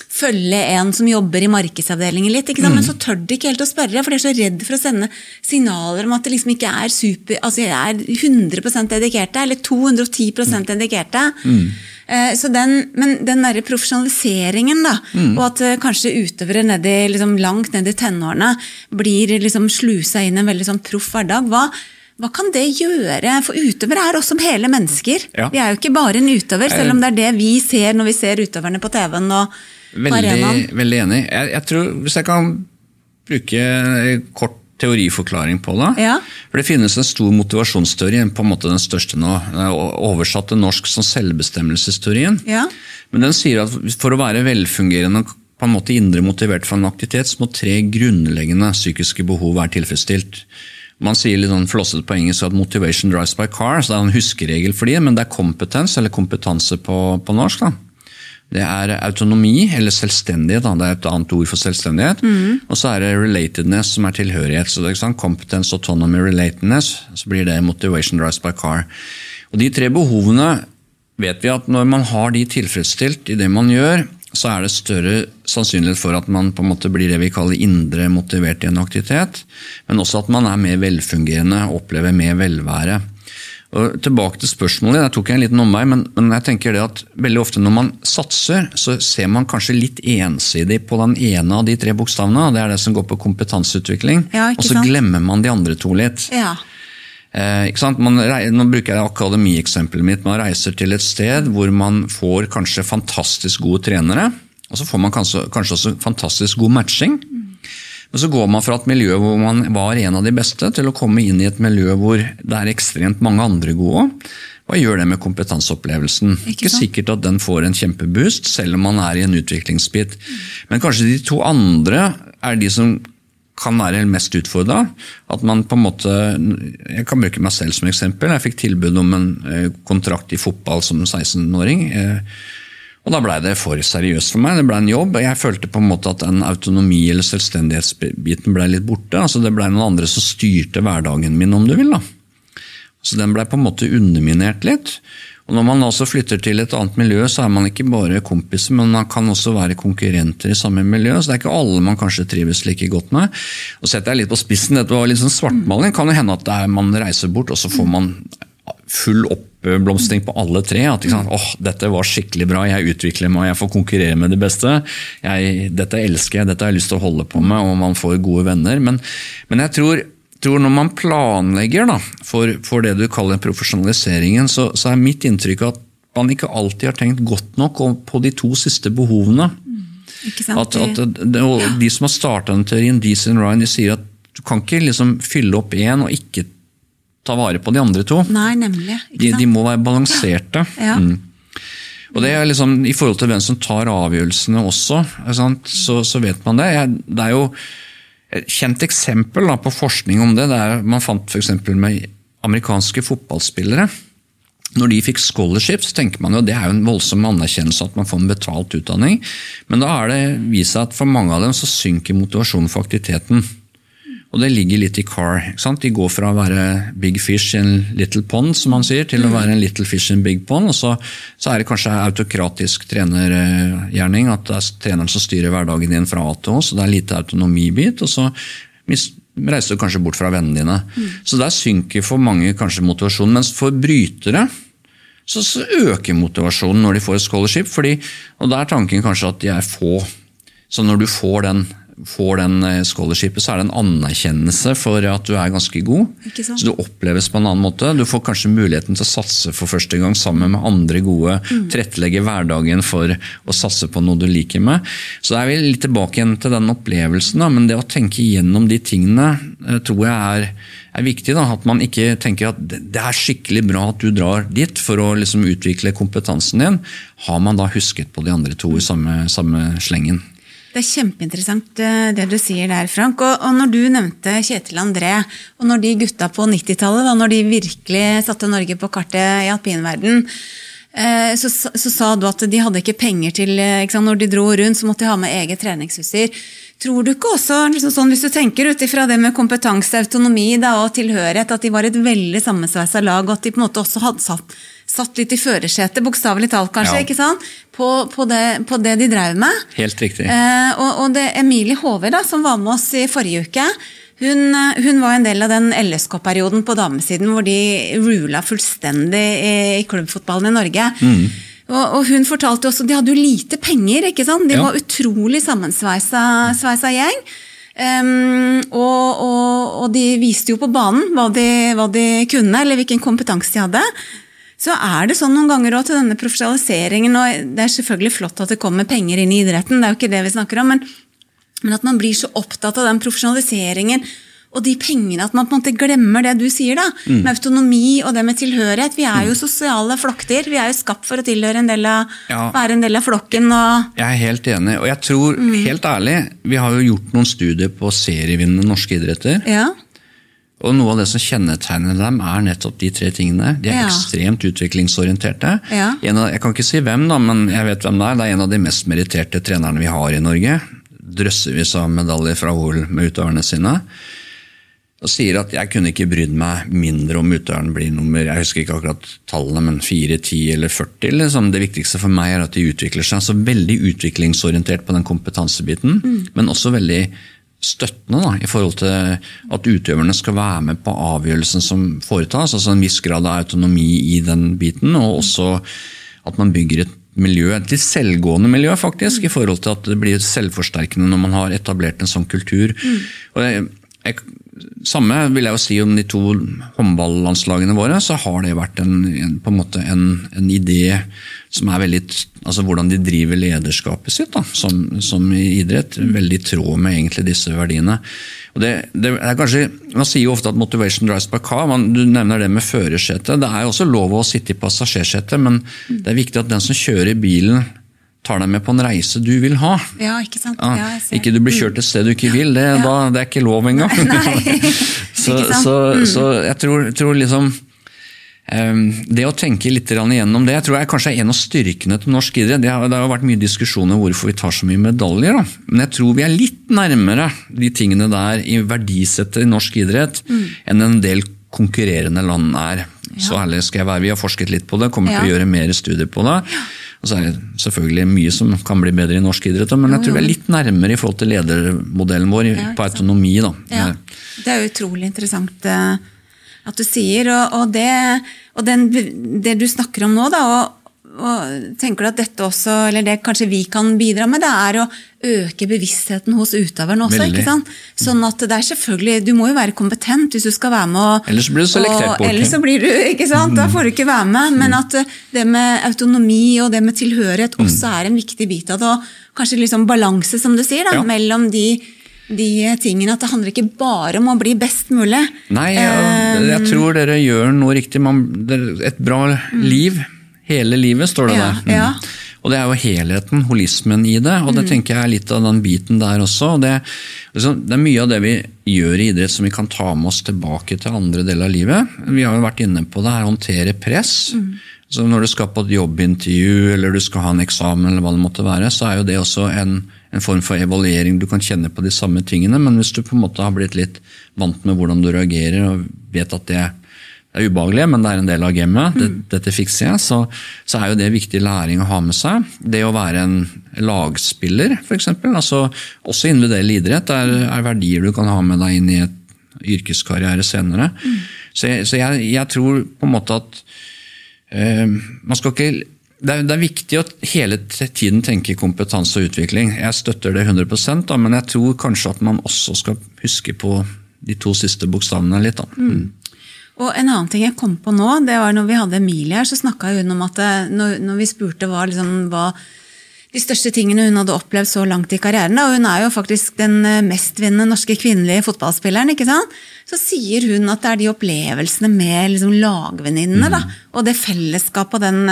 følge en som jobber i markedsavdelingen litt. Sant? Men så tør de ikke helt å spørre, for de er så redd for å sende signaler om at det liksom ikke er super, altså jeg er 100% dedikerte, eller 210 dedikerte. Mm. Så den, men den derre profesjonaliseringen, da, og at eh, kanskje utøvere nedi, liksom, langt ned i tenårene blir liksom slusa inn i en veldig sånn proff hverdag, hva, hva kan det gjøre? For utøvere er også som hele mennesker. Ja. Vi er jo ikke bare en utøver, selv om det er det vi ser når vi ser utøverne på TV-en og på Veldig, arenaen. veldig enig. Jeg, jeg tror, Hvis jeg kan bruke kort teoriforklaring på det. Ja. For Det finnes en stor motivasjonsteori, på en måte den største nå, oversatt til norsk som selvbestemmelsesteorien. Ja. Men den sier at for å være velfungerende og på en måte indre motivert for en aktivitet, så må tre grunnleggende psykiske behov være tilfredsstilt. Man sier litt sånn flosset på engelsk at 'motivation drives by car', så det er en huskeregel for de, men det er kompetens, eller kompetanse på, på norsk. da. Det er autonomi, eller selvstendighet. Da. Det er et annet ord for selvstendighet. Og så er det relatedness, som er tilhørighet. Så det er? Competence, autonomy, relatedness. Så blir det motivation drives by car. Og De tre behovene vet vi at når man har de tilfredsstilt i det man gjør, så er det større sannsynlighet for at man på en måte blir det vi kaller indre motivert i en aktivitet. Men også at man er mer velfungerende og opplever mer velvære. Og tilbake til spørsmålet, jeg tok en liten omvei, men, men jeg tenker det at veldig ofte når man satser, så ser man kanskje litt ensidig på den ene av de tre bokstavene. og Det er det som går på kompetanseutvikling. Ja, og så glemmer man de andre to litt. Ja. Eh? Man, nå bruker jeg akademieksempelet mitt. Man reiser til et sted hvor man får kanskje fantastisk gode trenere. Og så får man kanskje, kanskje også fantastisk god matching. Men så går man fra et miljø hvor man var en av de beste, til å komme inn i et miljø hvor det er ekstremt mange andre gode. Hva gjør det med kompetanseopplevelsen? Ikke Ikke sikkert at den får en kjempeboost, selv om man er i en utviklingsbit. Men kanskje de to andre er de som kan være mest utfordra. At man på en måte Jeg kan bruke meg selv som eksempel. Jeg fikk tilbud om en eh, kontrakt i fotball som 16-åring. Eh, og Da blei det for seriøst for meg. Det blei en jobb. Jeg følte på en måte at den autonomi- eller selvstendighetsbiten blei litt borte. altså Det blei noen andre som styrte hverdagen min, om du vil. da. Så den blei på en måte underminert litt. Og Når man også flytter til et annet miljø, så er man ikke bare kompiser, men man kan også være konkurrenter i samme miljø. Så det er ikke alle man kanskje trives like godt med. Og setter jeg litt på spissen, dette var litt sånn svartmaling. Kan jo hende at er, man reiser bort, og så får man full oppblomstring på alle tre. At liksom, åh, dette var skikkelig bra, jeg utvikler meg, jeg får konkurrere med det beste. Jeg, dette elsker jeg, dette har jeg lyst til å holde på med, og man får gode venner. Men, men jeg tror tror når man planlegger da, for, for, det du kaller profesjonaliseringen, så, så, er mitt inntrykk at man ikke alltid har tenkt godt nok på de to siste behovene. Mm, at, at De som har starta den teorien, Deason Ryan, de sier at du kan ikke liksom fylle opp én og ikke ta vare på de andre to. Nei, nemlig. De, de, må være balanserte. Ja. Mm. Og det er liksom, I forhold til hvem som tar avgjørelsene også, så, så, vet man det. Det er jo et kjent eksempel da, på forskning om det, det er, man fant f.eks. med amerikanske fotballspillere. Når de fikk scholarship, så tenker man jo det er jo en voldsom anerkjennelse at man får en betalt utdanning. Men da har det vist seg at for mange av dem så synker motivasjonen for aktiviteten. Og det ligger litt i Carr. De går fra å være big fish in little pond, som man sier, til å være en little fish in big pond. Og så, så er det kanskje autokratisk trenergjerning, at det er treneren som styrer hverdagen din fra A til Å, så det er lite autonomibit. og så reiser du kanskje bort fra vennene dine. Mm. Så der synker for mange kanskje motivasjonen. Mens for brytere så, så øker motivasjonen når de får et scholarship. Fordi, og da er tanken kanskje at de er få. Så når du får den får den eh, scholarshipet, så er det en anerkjennelse for at du er ganske god. Så du oppleves på en annen måte. Du får kanskje muligheten til å satse for første gang sammen med andre gode. Mm. Tilrettelegge hverdagen for å satse på noe du liker med. Så er vi litt tilbake igjen til den opplevelsen. Da. Men det å tenke gjennom de tingene eh, tror jeg er, er viktig. Da. At man ikke tenker at det er skikkelig bra at du drar dit for å liksom utvikle kompetansen din. Har man da husket på de andre to i samme, samme slengen? Det er kjempeinteressant eh, det du sier der, Frank. Og, og når du nevnte Kjetil André, og når de gutta på 90-tallet, når de virkelig satte Norge på kartet i alpinverden, eh, så, så, sa du at de hadde ikke penger til eh, ikke Når de dro rundt, så måtte de ha med eget treningsutstyr. Tror du ikke også, liksom sånn, hvis du tenker ut ifra det med kompetanse, autonomi da, og tilhørighet, at de var et veldig sammensveisa lag, og at de på en måte også hadde satt, satt litt i førersetet, bokstavelig talt kanskje, ja. ikke sant? På, på, det, på, det, de drev med? Helt riktig. Eh, og, og det Emilie Hove, da, som var med oss i forrige uke, hun, hun var en del av den LSK-perioden på damesiden hvor de rula fullstendig i, i klubbfotballen i Norge. Mm. Og, og, hun fortalte også, De hadde jo lite penger, ikke sant? de ja. var utrolig sammensveisa gjeng. Um, og, og, og, de viste jo på banen hva de, hva de, kunne, eller hvilken kompetanse de hadde. Så er det sånn noen ganger også til denne profesjonaliseringen, og det er selvfølgelig flott at det kommer penger inn i idretten, det er jo ikke det vi snakker om, men, men at man blir så opptatt av den profesjonaliseringen og de pengene, at man på en måte glemmer det du sier, da, mm. med autonomi og det med tilhørighet. Vi er jo mm. sosiale flokkdyr. Vi er jo skapt for å tilhøre en del av, ja. være en del av flokken. Og... Jeg er helt enig, og jeg tror, mm. helt ærlig, vi har jo gjort noen studier på serievinnende norske idretter. Ja. Og noe av det som kjennetegner dem, er nettopp de tre tingene. De er ja. ekstremt utviklingsorienterte. Ja. Av, jeg kan ikke si hvem, da, men jeg vet hvem det er. Det er en av de mest meritterte trenerne vi har i Norge. Drøssevis av medaljer fra OL med utøverne sine og sier at jeg kunne ikke brydd meg mindre om utøveren blir nummer jeg husker ikke akkurat tallene, men 4, 10 eller 40. Liksom. Det viktigste for meg er at de utvikler seg. så Veldig utviklingsorientert på den kompetansebiten, mm. men også veldig støttende da, i forhold til at utøverne skal være med på avgjørelsen som foretas. altså En viss grad av autonomi i den biten, og også at man bygger et miljø, et litt selvgående miljø, faktisk, i forhold til at det blir selvforsterkende når man har etablert en sånn kultur. Mm. Og jeg, jeg samme vil jeg jo si om de to håndballandslagene våre. Så har det vært en, en, på en, måte en, en idé som er veldig altså Hvordan de driver lederskapet sitt da, som, som, i idrett. Veldig i tråd med egentlig disse verdiene. Og det, det er kanskje, Man sier jo ofte at 'motivation drives by car'. Man, du nevner det med førersetet. Det er jo også lov å sitte i passasjersetet, men det er viktig at den som kjører bilen, tar deg med på en reise du vil ha. Ja, ikke sant? Ja, Ja, ikke du blir kjørt et sted du ikke vil, det, da, det er ikke lov engang. Så, ikke sant? så, så jeg tror, tror liksom ehm, det å tenke litt igjennom det jeg tror jeg kanskje er en av styrkene til norsk idrett. Det har, det har vært mye diskusjoner hvorfor vi tar så mye medaljer. Da. Men jeg tror vi er litt nærmere de tingene der i verdisettet i norsk idrett Mm. enn en del konkurrerende land er. Så Ja. ærlig skal jeg være. Vi har forsket litt på det, kommer til å gjøre mer studier på det. Og så er det selvfølgelig mye som kan bli bedre i norsk idrett, men jeg tror vi er litt nærmere i forhold til ledermodellen vår på autonomi. da. Ja, det er utrolig interessant eh, at du sier, og, og, det, og den, det du snakker om nå, da, og, og tenker du at dette også, eller det kanskje vi kan bidra med, det er å øke bevisstheten hos utøveren også. Veldig. ikke sant? Sånn at det er selvfølgelig, Du må jo være kompetent hvis du skal være med. Og, Ellers blir du selektert bort. Ellers så blir du, ikke sant? Da får du ikke være med. Men at eh, det med autonomi og det med tilhørighet også er en viktig bit av det. Og kanskje liksom balanse, som du sier, da, Ja. mellom de de tingene, at Det handler ikke bare om å bli best mulig. Nei, ja, Eh, jeg tror dere gjør noe riktig. Man, et bra liv. Hele livet, står det Ja, der. Mm. ja. Og det er jo helheten, holismen i det. Og det tenker jeg er litt av den biten der også. Og det, liksom, det er mye av det vi gjør i idrett som vi kan ta med oss tilbake til andre deler av livet. Vi har jo vært inne på det her, håndtere press. Så når du skal på et jobbintervju eller du skal ha en eksamen, eller hva det måtte være, så er jo det også en, en form for evaluering. Du kan kjenne på de samme tingene, men hvis du på en måte har blitt litt vant med hvordan du reagerer og vet at det det er ubehagelig, men det er en del av gamet. Det, dette fikser jeg. Så, så er jo det viktig læring å ha med seg. Det å være en lagspiller, f.eks. Altså, også individuell idrett er, er verdier du kan ha med deg inn i et yrkeskarriere senere. Så, jeg, så jeg, jeg tror på en måte at øh, man skal ikke det er, det er viktig å hele tiden tenke kompetanse og utvikling. Jeg støtter det 100 da, men jeg tror kanskje at man også skal huske på de to siste bokstavene litt. Da. Mm. Og en annen ting jeg kom på nå, det var når vi hadde Emilie her, så snakka hun om at eh, når, når vi spurte hva, liksom, hva de største tingene hun hadde opplevd så langt i karrieren, og hun er jo faktisk den eh, mestvinnende norske kvinnelige fotballspilleren, ikke sant? Så sier hun at det er de opplevelsene med liksom, lagvenninnene, da, og det fellesskapet og, den,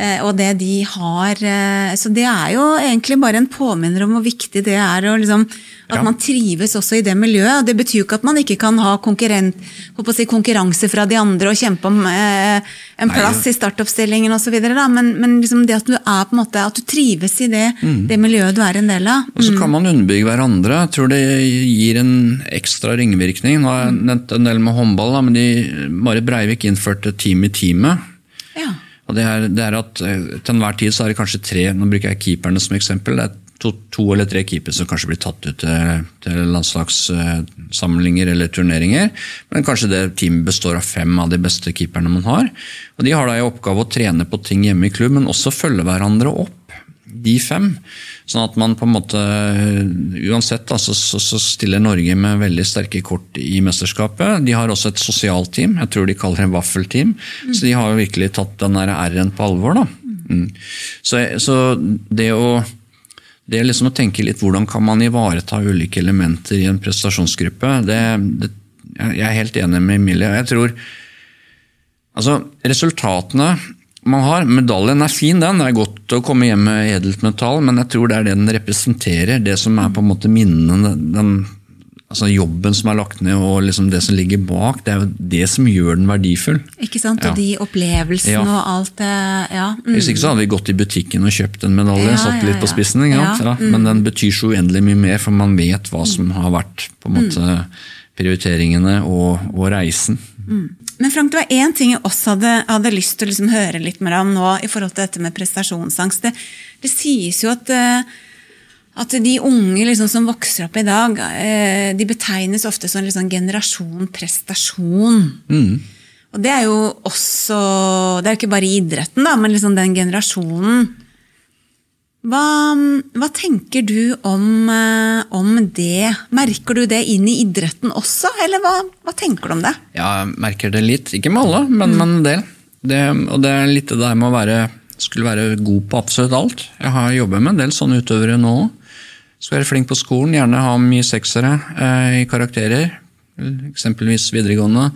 eh, og det de har. Eh, så det er jo egentlig bare en påminner om hvor viktig det er. Og liksom, at Ja. man trives også i det miljøet. og Det betyr jo ikke at man ikke kan ha si, konkurranse fra de andre og kjempe om eh, en Nei, plass i startoppstillingen osv. Men, men liksom det at du er måte, at du trives i det, det miljøet du er en del av. Og så kan man underbygge hverandre. Jeg tror det gir en ekstra ringvirkning. Nå jeg nevnt en del med håndball, da, men de, Marit Breivik innførte team i teamet. Ja. Og det er, det er at eh, Til enhver tid så er det kanskje tre nå bruker jeg keeperne som eksempel, det er to, to eller tre keepere som kanskje blir tatt ut til, til landslagssamlinger eller turneringer. Men kanskje det teamet består av fem av de beste keeperne man har. Og De har da i oppgave å trene på ting hjemme i klubb, men også følge hverandre opp. De fem. Sånn at man på en måte Uansett da, så, så, så stiller Norge med veldig sterke kort i mesterskapet. De har også et sosialt team. Jeg tror de kaller det vaffelteam. Så de har jo virkelig tatt den R-en på alvor. da. Mm. Så, så det å det er liksom å tenke litt hvordan kan man ivareta ulike elementer i en prestasjonsgruppe. Det, det, jeg er helt enig med Emilie. Jeg tror altså Resultatene man har, medaljen er fin, den. Det er godt å komme hjem med edelt metall, men jeg tror det er det den representerer. Det som er på en måte minnene, den, altså jobben som er lagt ned og liksom det som ligger bak. Det er jo det som gjør den verdifull. Ikke sant? Ja. Og de opplevelsene Ja. og alt det ja. mm. Hvis ikke så hadde vi gått i butikken og kjøpt en medalje, satt litt på spissen. Ja, Men den betyr så uendelig mye mer, for man vet hva som har vært på en måte prioriteringene og, og reisen. Men Frank, det var én ting jeg også hadde, hadde lyst til å liksom høre litt mer om nå i forhold til dette med prestasjonsangst. Det, det sies jo at, eh, at de unge liksom, som vokser opp i dag, eh, de betegnes ofte som liksom, generasjon prestasjon. Og det er jo også Det er jo ikke bare i idretten, da, men liksom den generasjonen. Hva, hva tenker du om, eh, om det? Merker du det inn i idretten også, eller hva, hva tenker du om det? Ja, jeg merker det litt. Ikke med alle, men med en del. Det, og det er litt det der med å være, skulle være god på absolutt alt. Jeg har jobbet med en del sånne utøvere nå òg. Skal være flink på skolen, gjerne ha mye seksere eh, i karakterer. Eksempelvis videregående.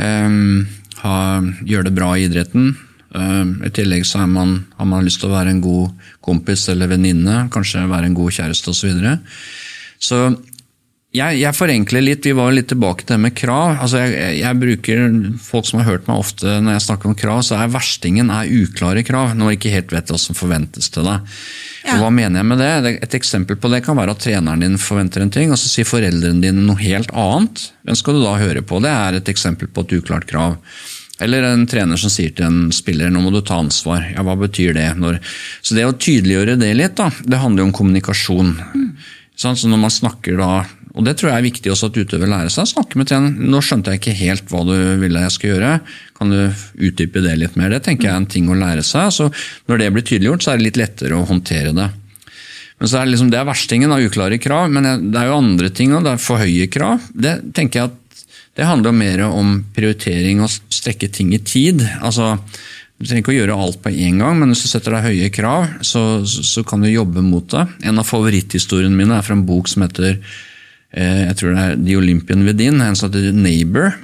Eh, ha, gjøre det bra i idretten. Eh, I tillegg så man, har man lyst til å være en god kompis eller venninne, kanskje være en god kjæreste osv. Så, videre. så jeg, jeg, forenkler litt. Vi var litt tilbake til det med krav. Altså jeg, jeg, bruker, Folk som har hørt meg ofte når jeg snakker om krav, så er verstingen er uklare krav. Når du ikke helt vet hva som forventes til deg. Ja. hva mener jeg med det? Et eksempel på det kan være at treneren din forventer en ting, og så sier foreldrene dine noe helt annet. Hvem skal du da høre på? Det er et eksempel på et uklart krav. Eller en trener som sier til en spiller nå må du ta ansvar. Ja, Hva betyr det? Når... så det å tydeliggjøre det litt, da, det handler jo om kommunikasjon. Mm. Så når man snakker da, og Det tror jeg er viktig også at utøver lærer seg å snakke med trener. Nå skjønte jeg ikke helt hva du ville jeg skal gjøre. Kan du utdype det litt mer? Det tenker jeg er en ting å lære seg. så Når det blir tydeliggjort, så er det litt lettere å håndtere det. Men så er Det liksom, det er verstingen av uklare krav, men det er jo andre ting. Det er for høye krav. Det tenker jeg at det handler mer om prioritering og strekke ting i tid. Altså, Du trenger ikke å gjøre alt på én gang, men hvis du setter deg høye krav, så, så, kan du jobbe mot det. En av favoritthistoriene mine er fra en bok som heter eh, jeg tror det er The Olympian Within, en som heter Neighbor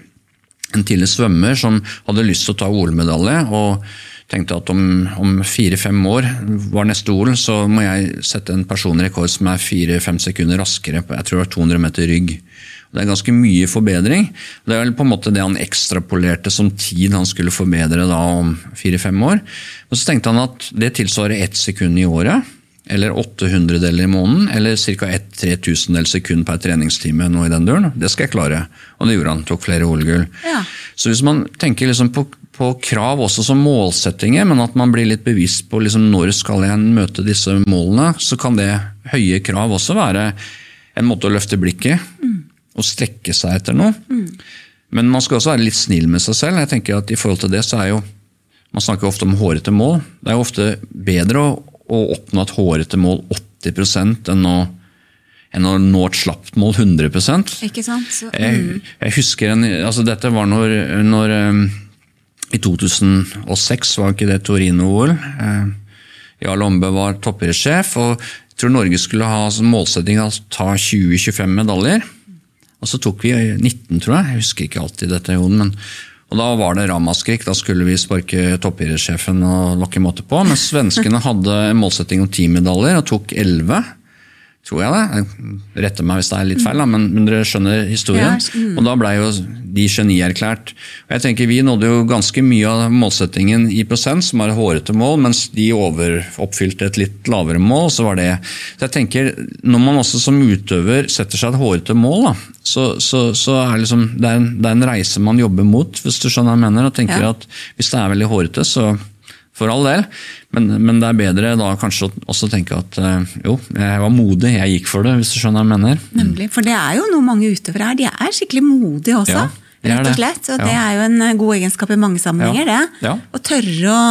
en tidlig svømmer som hadde lyst til å ta OL-medalje. og tenkte at om fire-fem år var neste OL, så må jeg sette en personrekord som er fire-fem sekunder raskere på jeg tror det var 200 meter rygg. Det er ganske mye forbedring. Det er vel på en måte det han ekstrapolerte som tid han skulle forbedre da om fire-fem år. Og Så tenkte han at det tilsvarer ett sekund i året eller 800 deler i måneden, eller ca. 1 3000 sekund per treningstime. nå i den døren. Det skal jeg klare. Og det gjorde han. Tok flere OL-gull. Ja. Så hvis man tenker liksom på, på, krav også som målsettinger, men at man blir litt bevisst på liksom når skal jeg møte disse målene, så kan det høye krav også være en måte å løfte blikket mm. Og strekke seg etter noe. Mm. Men man skal også være litt snill med seg selv. jeg tenker at i forhold til det så er jo man snakker ofte om hårete mål. Det er jo ofte bedre å å oppnå et hårete mål 80 enn å, enn å nå et slapt mål 100% Ikke sant? Så, mm. jeg, jeg, husker en, altså Dette var når, når um, I 2006 var ikke det Torino-OL. Uh, Jarl Ombe var toppidrettssjef, og jeg tror Norge skulle ha som målsetting å ta 20-25 medaljer. Og så tok vi 19, tror jeg. Jeg husker ikke alltid dette, Jon. men og Da var det ramaskrik. Da skulle vi sparke toppidrettssjefen og lokke måte på. Men svenskene hadde en målsetting om ti medaljer og tok elleve tror jeg det. Retter meg hvis det er litt feil, men, men dere skjønner historien. Ja, mm. Og da blei jo de genierklært. Og jeg tenker Vi nådde jo ganske mye av målsettingen i prosent, som var hårete mål, mens de overoppfylte et litt lavere mål. så var det. Så jeg tenker, Når man også som utøver setter seg et hårete mål, da, så, så, så er liksom, det, er en, det, er en, reise man jobber mot, hvis du skjønner hva jeg mener. og tenker ja. at Hvis det er veldig hårete, så for all del. Men, men, det er bedre da kanskje å også tenke at uh, jo, jeg var modig, jeg gikk for det, hvis du skjønner hva jeg mener. Nemlig, For det er jo noe mange utøvere er. De er skikkelig modige også. Ja, rett og slett. Og ja. det er jo en eh, god egenskap i mange sammenhenger, det. Ja. Å tørre å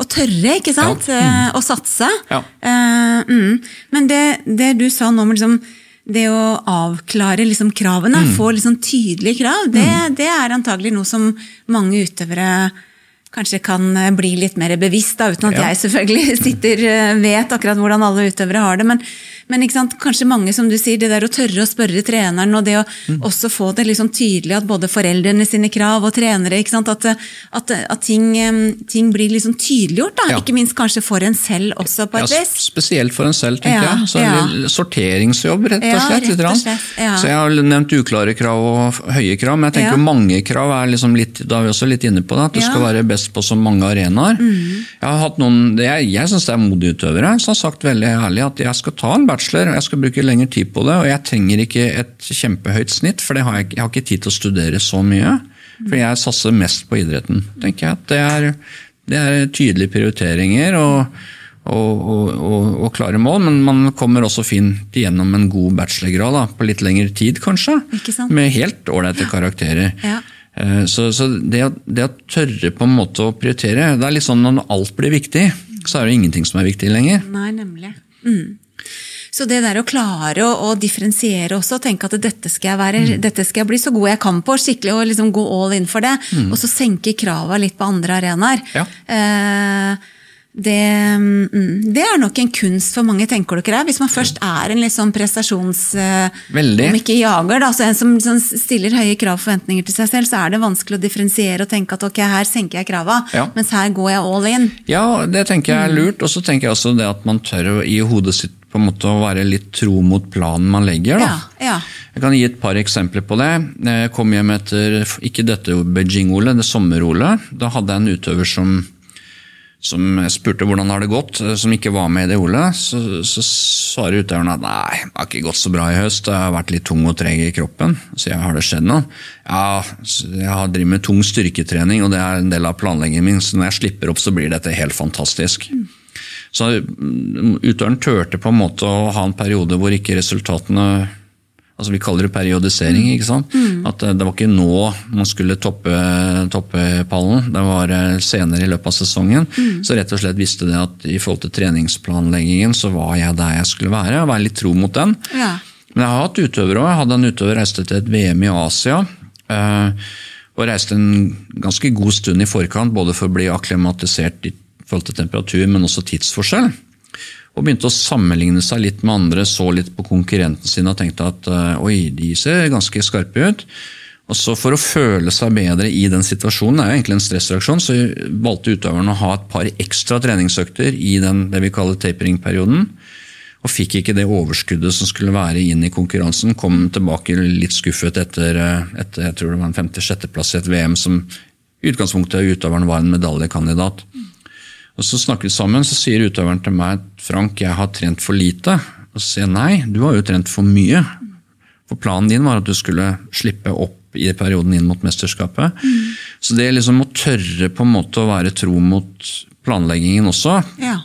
å tørre, ikke sant? Ja. Mm. Å satse. Ja. Uh, mm. Men det, det, du sa nå med liksom, det å avklare liksom kravene, mm. få liksom tydelige krav, det, mm. det, er antagelig noe som mange utøvere kanskje kan eh, bli litt mer bevisst, da, uten at ja. jeg selvfølgelig sitter, eh, vet akkurat hvordan alle utøvere har det. Men, men kanskje mange, som du sier, det der å tørre å spørre treneren, og det å mm. også få det liksom tydelig at både foreldrene sine krav og trenere at, at, at ting, ting, blir liksom tydeliggjort. da, ja. Ikke minst kanskje for en selv også, på et ja. Spesielt for en selv, tenker jeg. Så en Sorteringsjobb, rett og slett. Rett og slett så jeg har nevnt uklare krav og høye krav, men jeg tenker mange krav er liksom litt, da er vi også litt inne på det, at du skal være best på så mange arenaer. Mm. Jeg har hatt noen, jeg, jeg syns det er modige utøvere som har sagt veldig ærlig at jeg skal ta en bachelor og jeg skal bruke lengre tid på det. Og jeg trenger ikke et kjempehøyt snitt, for har jeg, jeg, har ikke tid til å studere så mye. For jeg satser mest på idretten. tenker jeg at Det er, det er tydelige prioriteringer. og og, og, og, klare mål, men man kommer også fint igjennom en god bachelorgrad da, på litt lengre tid, kanskje. Med helt ålreite karakterer. Ja. Eh, så, så det, det, å tørre på en måte å prioritere det er litt sånn Når alt blir viktig, så er det ingenting som er viktig lenger. Nei, nemlig. Mm. Så det der å klare å, å differensiere også, tenke at dette skal, jeg være, mm. dette skal jeg bli så god jeg kan på, skikkelig og liksom gå all in for det, mm. og så senke krava litt på andre arenaer. Ja. Eh, det, mm, det er nok en kunst for mange, tenker du ikke det? Hvis man først er en litt sånn prestasjons... eh, Veldig. Om ikke jager, da, så en som, som stiller høye krav og forventninger til seg selv, så er det vanskelig å differensiere og tenke at ok, her senker jeg krava, Ja. mens her går jeg all in. Ja, det tenker jeg er lurt. Og så tenker jeg også det at man tør å, i hodet sitt på en måte å være litt tro mot planen man legger. da. Ja, ja. Jeg kan gi et par eksempler på det. Jeg kom hjem etter ikke dette Beijing-OL, det sommer-OL. Da hadde jeg en utøver som, som spurte hvordan har det gått, som ikke var med i det OL-et. Så, så svarer utøveren at nei, det har ikke gått så bra i høst, jeg har vært litt tung og treg i kroppen. Så jeg har det skjedd noe? Ja, jeg har driver med tung styrketrening, og det er en del av planleggingen min, så når jeg slipper opp så blir dette helt fantastisk. Så mm, utøveren turte på en måte å ha en periode hvor ikke resultatene altså Vi kaller det periodisering. ikke sant? At eh, Det var ikke nå man skulle toppe, toppe pallen, det var eh, senere i løpet av sesongen. Så rett og slett visste det at i forhold til treningsplanleggingen så var jeg der jeg skulle være, og være litt tro mot den. Ja. Men jeg har hatt utøvere òg. Jeg hadde en utøver reiste til et VM i Asia. eh, Og reiste en ganske god stund i forkant, både for å bli akklimatisert i forhold til temperatur, men også tidsforskjell. Og begynte å sammenligne seg litt med andre, så litt på konkurrenten sin og tenkte at eh, oi, de ser ganske skarpe ut. Og så For å føle seg bedre i den situasjonen, det er jo egentlig en stressreaksjon, så valgte utøveren å ha et par ekstra treningsøkter i den det vi kaller tapering-perioden. Og fikk ikke det overskuddet som skulle være inn i konkurransen. Kom tilbake litt skuffet etter, eh, etter jeg tror det var en femte-sjetteplass i et VM som i utgangspunktet utøveren var en medaljekandidat. Og Så snakker vi sammen, så sier utøveren til meg Frank, jeg har trent for lite. Og så sier jeg nei, du har jo trent for mye. For planen din var at du skulle slippe opp i perioden inn mot mesterskapet. Så det liksom å tørre på en måte å være tro mot planleggingen også, Ja.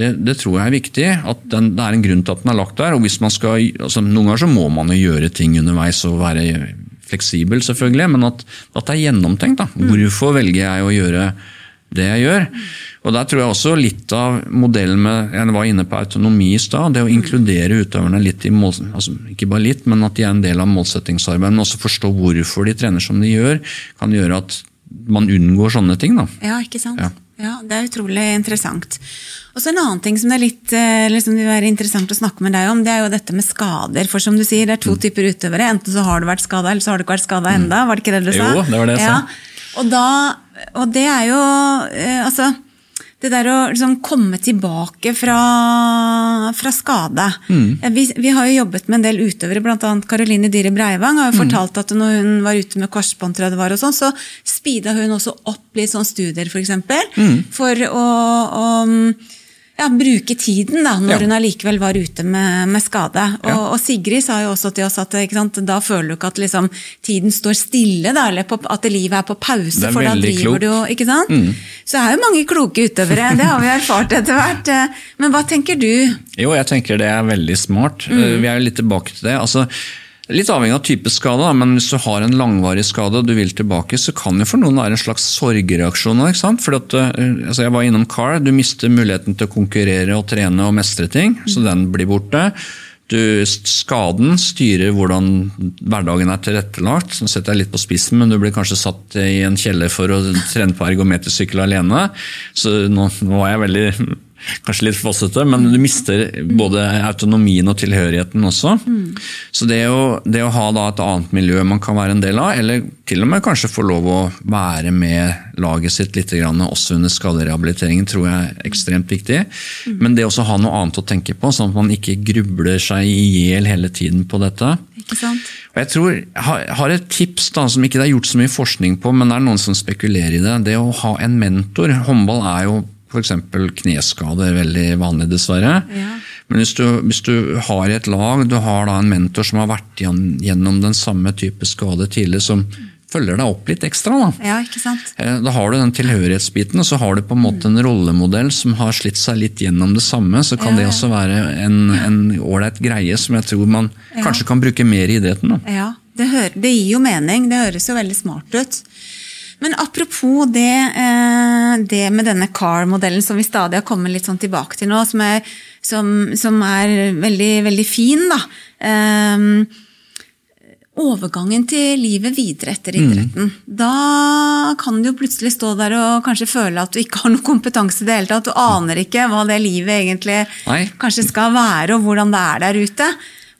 det, det tror jeg er viktig. at den, Det er en grunn til at den er lagt der. og hvis man skal, altså Noen ganger så må man jo gjøre ting underveis og være fleksibel, selvfølgelig, men at, at det er gjennomtenkt. da. Hvorfor velger jeg å gjøre det jeg gjør? Og Der tror jeg også litt av modellen med Jeg var inne på autonomi i stad. Det å inkludere utøverne litt i mål, altså Ikke bare litt, men at de er en del av målsettingsarbeidet. Men også forstå hvorfor de trener som de gjør, kan gjøre at man unngår sånne ting. da. Ja, ikke sant? Ja. Ja. Det er utrolig interessant. Og så En annen ting som det er litt liksom det være interessant å snakke med deg om, det er jo dette med skader. For som du sier, det er Mm. to typer utøvere. Enten så har du vært skada, eller så har du ikke vært skada enda. Var det ikke det du sa? Jo, det var det jeg sa. Og, da, og det er jo eh, Altså det der å liksom komme tilbake fra, fra skade. Mm. Eh, Vi, vi har jo jobbet med en del utøvere, bl.a. Karoline Dyhre Breivang har jo Mm. fortalt at når hun var ute med korsbånd, og sånn, så speeda hun også opp litt sånn studier, f.eks. For, Mm. for å, å ja, bruke tiden da, når Ja. hun allikevel var ute med, med skade. Og, Ja. og Sigrid sa jo også til oss at sant, da føler du ikke at liksom, tiden står stille, da, eller på, at livet er på pause, er for da driver klokt. Mm. du jo ikke sant? Så det er jo mange kloke utøvere, det har vi erfart etter hvert. eh. Men hva tenker du? Jo, jeg tenker det er veldig smart. Mm. Vi er jo litt tilbake til det. Altså, litt avhengig av type skade, men hvis du har en langvarig skade og du vil tilbake, så kan det for noen være en slags sorgreaksjon. ikke sant? Fordi at, eh, altså Jeg var innom CAR. Du mister muligheten til å konkurrere og trene og mestre ting, så den blir borte. Du, skaden styrer hvordan hverdagen er tilrettelagt. Nå setter jeg litt på spissen, men du blir kanskje satt i en kjeller for å trene på ergometersykkel alene. Så nå, nå var jeg veldig Kanskje litt fossete, men du mister både autonomien og tilhørigheten også. Så det å, det å ha et annet miljø man kan være en del av, eller til og med kanskje få lov å være med laget sitt litt også under skaderehabiliteringen, tror jeg er ekstremt viktig. Men det også ha noe annet å tenke på, sånn at man ikke grubler seg i hjel hele tiden på dette. Ikke sant? Og jeg tror, jeg har- har et tips da, som ikke det er gjort så mye forskning på, men det er noen som spekulerer i det. Det å ha en mentor. Håndball er jo f.eks. kneskader veldig vanlig, dessverre. Ja. Men hvis du, hvis du har et lag, du har da en mentor som har vært gjennom den samme type skade tidligere, som følger deg opp litt ekstra. da. Ja, ikke sant? Eh, Da har du den tilhørighetsbiten, og så har du på en måte en rollemodell som har slitt seg litt gjennom det samme. Så kan Ja, det også være en en ålreit greie som jeg tror man kanskje kan bruke mer i idretten. da. Ja, det, hører, det gir jo mening. Det høres jo veldig smart ut. Men apropos det, eh, det med denne CAR-modellen som vi stadig har kommet litt sånn tilbake til nå, som er, som, som er veldig, veldig fin, da. Ehm, overgangen til livet videre etter idretten. Da kan du jo plutselig stå der og kanskje føle at du ikke har noe kompetanse i det hele tatt. Du aner ikke hva det livet egentlig Nei. kanskje skal være, og hvordan det er der ute.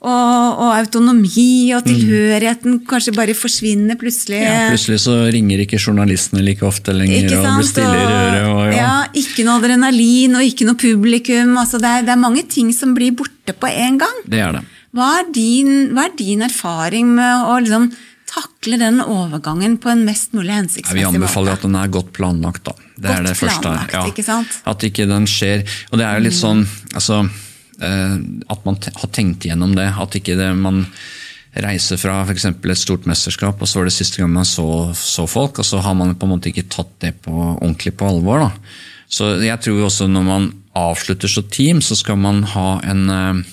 Og, og autonomi og tilhørigheten kanskje bare forsvinner plutselig. Ja, plutselig så ringer ikke journalistene like ofte lenger og blir stille i røret. Og, ja. ja, ikke noe adrenalin og ikke noe publikum. Altså det, er, det er mange ting som blir borte på en gang. Det er det. Hva er din, hva er din erfaring med å liksom takle den overgangen på en mest mulig hensiktsmessig måte? Vi anbefaler måte? at den er godt planlagt. da. Det er Godt det første. planlagt, ikke sant? At ikke den skjer. Og det er jo litt sånn altså, At man har tenkt gjennom det. At ikke det, man reiser fra f.eks. et stort mesterskap, og så var det siste gang man så, så folk, og så har man på en måte ikke tatt det på, ordentlig på alvor. da. Så jeg tror også når man avslutter så team, så skal man ha en eh,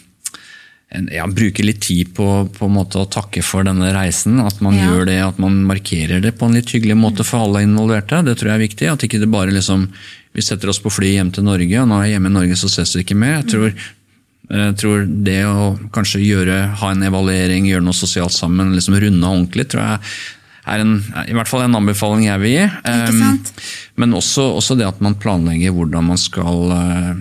en, ja, bruke litt tid på, på en måte å takke for denne reisen. At man Ja. gjør det, at man markerer det på en litt hyggelig måte for alle involverte. Det tror jeg er viktig. At ikke det bare liksom Vi setter oss på fly hjem til Norge, og når jeg er hjemme i Norge, så ses vi ikke mer. Jeg tror, jeg tror det å kanskje gjøre, ha en evaluering, gjøre noe sosialt sammen, liksom runde av ordentlig, tror jeg er en, i hvert fall en anbefaling jeg vil gi. Um. Men også, også det at man planlegger hvordan man skal eh,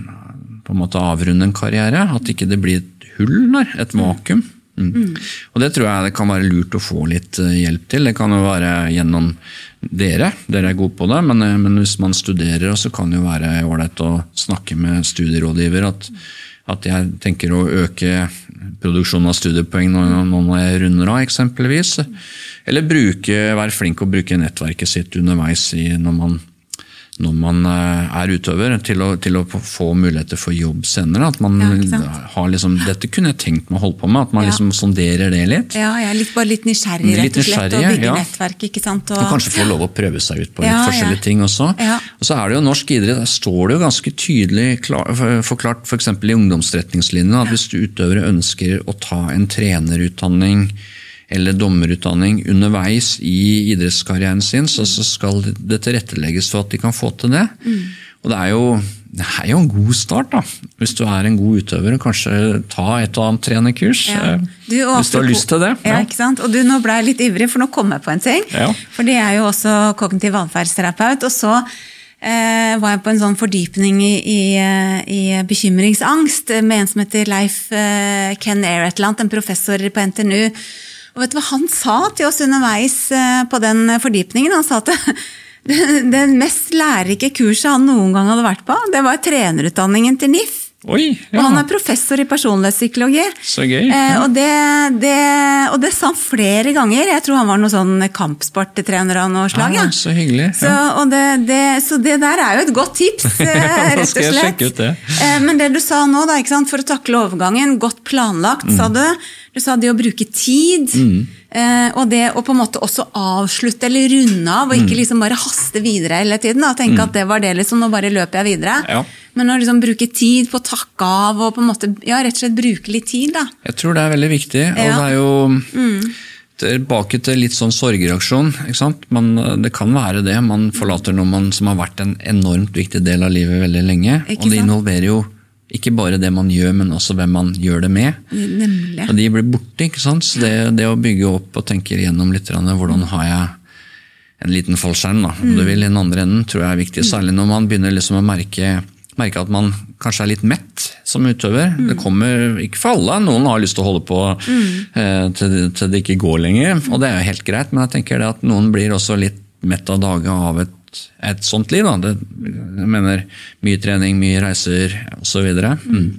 på en måte avrunde en karriere. At ikke det blir et hull der, et vakuum. Mm. Og det tror jeg det kan være lurt å få litt eh, hjelp til. Det kan jo være gjennom dere, dere er gode på det, men, eh, men hvis man studerer, så kan det jo være ålreit å snakke med studierådgiver. At, at jeg tenker å øke produksjonen av studiepoeng når, når jeg runder av, eksempelvis. Eller bruke, være flink å bruke nettverket sitt underveis i, når man når man eh, er utøver, til å, til å få muligheter for jobb senere. At man Ja, har liksom, Dette kunne jeg tenkt meg å holde på med, at man Ja. liksom sonderer det litt. Ja, jeg er litt, bare litt nysgjerrig, Litt rett og slett, og bygge ja. nettverk. ikke sant? Og kanskje få lov å prøve seg ut på litt forskjellige ting også. Ja. Og så er det jo norsk idrett, der står det jo ganske tydelig klar, forklart f.eks. For i ungdomsretningslinjene at hvis utøvere ønsker å ta en trenerutdanning eller dommerutdanning underveis i idrettskarrieren sin, så, så skal det tilrettelegges for at de kan få til det. Mm. Og det er, jo, det er jo en god start, da. Hvis du er en god utøver, kanskje ta et og annet trenerkurs. Ja. eh, Du, og hvis du har lyst til det. Ja, ikke sant? Og du, Nå ble jeg litt ivrig, for nå kom jeg på en ting. Ja. For det er jo også kognitiv atferdsterapeut. Og så eh, var jeg på en sånn fordypning i, i, eh, i bekymringsangst med en som heter Leif eh, Ken Air et eller annet, en professor på NTNU. Og vet du hva han sa til oss underveis eh, på den fordypningen? Han sa at det, det mest lærerike kurset han noen gang hadde vært på, det var trenerutdanningen til NIF. Oi, Og han er professor i personlighetspsykologi. Så gøy. Eh, og, det, det, og det sa han flere ganger. Jeg tror han var noen sånn kampsporttrener av noe slag. Ja, Ja. så hyggelig. Så, og det, det, så det der er jo et godt tips, eh, rett og slett. Eh, Men det du sa nå, da, ikke sant? for å takle overgangen, godt planlagt, Mm. sa du. Du sa det å bruke tid. Eh, Og det å på en måte også avslutte eller runde av, og Mm. ikke liksom bare haste videre hele tiden. Da. Tenke at det var det, liksom, nå bare løper jeg videre. Ja. Men å liksom bruke tid på å takke av, og på en måte, ja, rett og slett bruke litt tid. da. Jeg tror det er veldig viktig. Og Ja. det er jo tilbake til litt sånn sorgreaksjon. ikke sant? Man, det kan være det. Man forlater noe man, som har vært en enormt viktig del av livet veldig lenge. Og det involverer jo ikke bare det man gjør, men også hvem man gjør det med. Nemlig. Og de blir borte. ikke sant? Så det, det å bygge opp og tenke igjennom litt hvordan har jeg en liten fallskjerm, da, om du vil, i den andre enden, tror jeg er viktig. Særlig når man begynner liksom å merke, merke at man kanskje er litt mett som utøver. Det kommer ikke for alle. Noen har lyst til å holde på eh, til, til det ikke går lenger, og det er jo helt greit. Men jeg tenker det at noen blir også litt mett av dage av et, et sånt liv. Da. Det, jeg mener mye trening, mye reiser osv. Mm.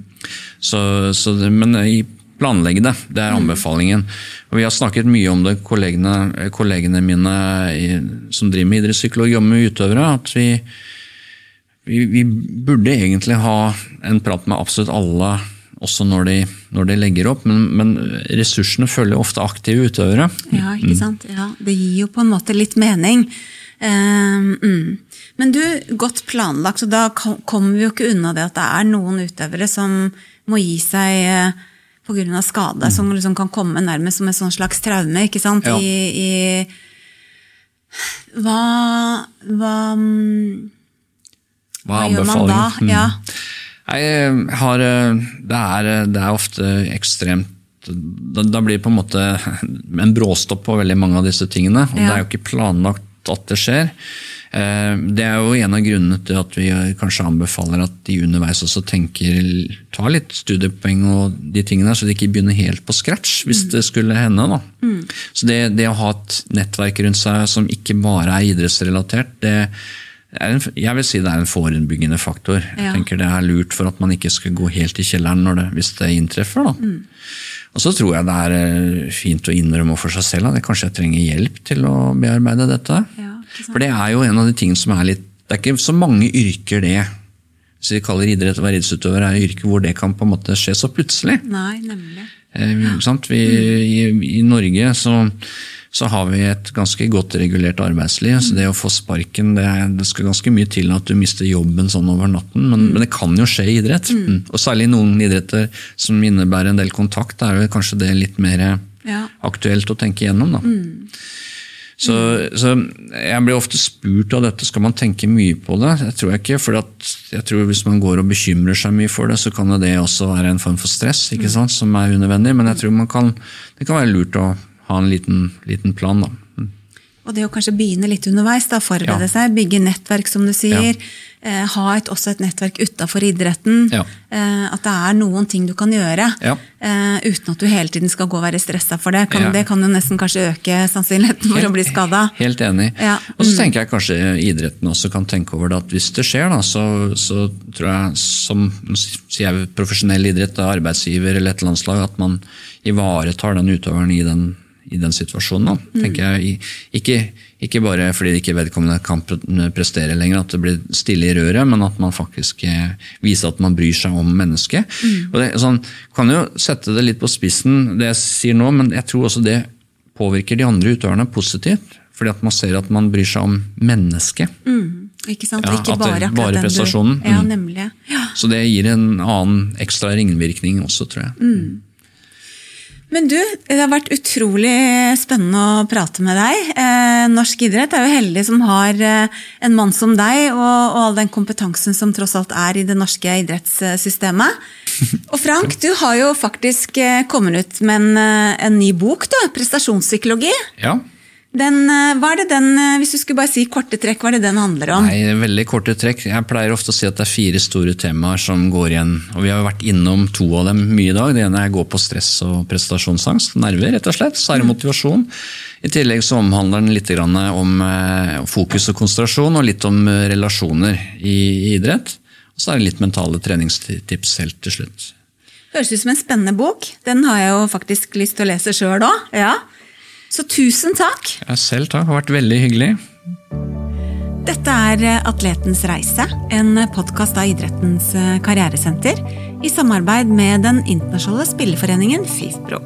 Så, så men i planlegge det. Det er anbefalingen. Og Vi har snakket mye om det, kollegene, kollegene mine i, som driver med idrettspsykologi, og med utøvere. at vi, vi, vi burde egentlig ha en prat med absolutt alle, også når de, når de legger opp. Men, men ressursene følger ofte aktive utøvere. Ja, ikke sant? Ja, det gir jo på en måte litt mening. Ehm, mm. Men du, godt planlagt, så da kommer vi jo ikke unna det at det er noen utøvere som må gi seg eh, av skade, som liksom kan komme nærmest som et sånn slags traume, ikke sant? Ja. I, i hva, hva mm, Hva Hva gjør man da? Mm. Ja. Jeg har, eh, det, er, det er ofte ekstremt da, da blir det på en måte en bråstopp på veldig mange av disse tingene. og Ja. Det er jo ikke planlagt at det skjer. Eh, Det er jo en av grunnene til at vi kanskje anbefaler at de underveis også tenker tar litt studiepoeng og de tingene, så de ikke begynner helt på scratch hvis det skulle hende. da. Så det, det å ha et nettverk rundt seg som ikke bare er idrettsrelatert, det en, jeg vil si det er en forebyggende faktor. Jeg Ja. tenker Det er lurt for at man ikke skal gå helt i kjelleren når det, hvis det inntreffer. da. Og så tror jeg det er eh, fint å innrømme for seg selv at kanskje jeg trenger hjelp til å bearbeide dette. Ja. For det er jo en av de tingene som er litt Det er ikke så mange yrker det. Hvis vi kaller idrett å være idrettsutøver, er yrker hvor det kan på en måte skje så plutselig. Nei, nemlig. Eh, sant? Vi, i, I Norge så, så har vi et ganske godt regulert arbeidsliv. så Det å få sparken, det, det skal ganske mye til at du mister jobben sånn over natten. Men, men det kan jo skje i idrett. Mm. Og særlig noen idretter som innebærer en del kontakt, er jo kanskje det litt mer Ja. aktuelt å tenke gjennom. da. Så, så Jeg blir ofte spurt av dette, skal man tenke mye på det? Jeg tror jeg ikke, for at jeg tror hvis man går og bekymrer seg mye for det, så kan det også være en form for stress ikke sant, som er unødvendig. Men jeg tror man kan, det kan være lurt å ha en liten, liten plan. da. Mm. Og det å kanskje begynne litt underveis, da, forberede Ja. seg, bygge nettverk, som du sier. Eh, ha et, også et nettverk utafor idretten. Ja. Eh, at det er noen ting du kan gjøre Ja. eh, uten at du hele tiden skal gå og være stressa for det. Kan, Ja. Det kan jo nesten kanskje øke sannsynligheten for å bli skada. Helt enig. Ja. Og så tenker jeg kanskje idretten også kan tenke over det at hvis det skjer, da, så, så tror jeg som sier jeg profesjonell idrett, da, arbeidsgiver eller et landslag, at man ivaretar den utøveren i den, i den situasjonen. Da. tenker jeg. Ikke, ikke bare fordi ikke vedkommende kan prestere lenger, at det blir stille i røret, men at man faktisk eh, viser at man bryr seg om mennesket. Og det, sånn, kan jo sette det litt på spissen, det jeg sier nå, men jeg tror også det påvirker de andre utøverne positivt. Fordi at man ser at man bryr seg om mennesket. Mm, ikke sant? Ja, ikke at det- bare, bare den du- prestasjonen. Ja, Mm. nemlig. Ja. Så det gir en annen ekstra ringvirkning også, tror jeg. Men du, det har vært utrolig spennende å prate med deg. Eh, norsk idrett er jo heldig som har eh, en mann som deg, og, og all den kompetansen som tross alt er i det norske idrettssystemet. Og Frank, du har jo faktisk eh, kommet ut med en, en ny bok, da, prestasjonspsykologi. Ja. Den, eh, hva er det den, eh, hvis du skulle bare si korte trekk, hva er det den handler om? Nei, veldig korte trekk. Jeg pleier ofte å si at det er fire store temaer som går igjen. Og vi har jo vært innom to av dem mye i dag. Det ene er gå på stress og prestasjonsangst. Nerver, rett og slett. Så er motivasjon. I tillegg så omhandler den litt grann om eh, fokus og konsentrasjon, og litt om eh, relasjoner i i idrett. Og så er det litt mentale treningstips helt til slutt. Høres ut som en spennende bok. Den har jeg jo faktisk lyst til å lese sjøl òg. Ja. Så tusen takk. Ja, selv takk. Det har vært veldig hyggelig. Dette er eh, Atletens reise, en podkast av Idrettens eh, karrieresenter i samarbeid med den internasjonale spilleforeningen FIFPro.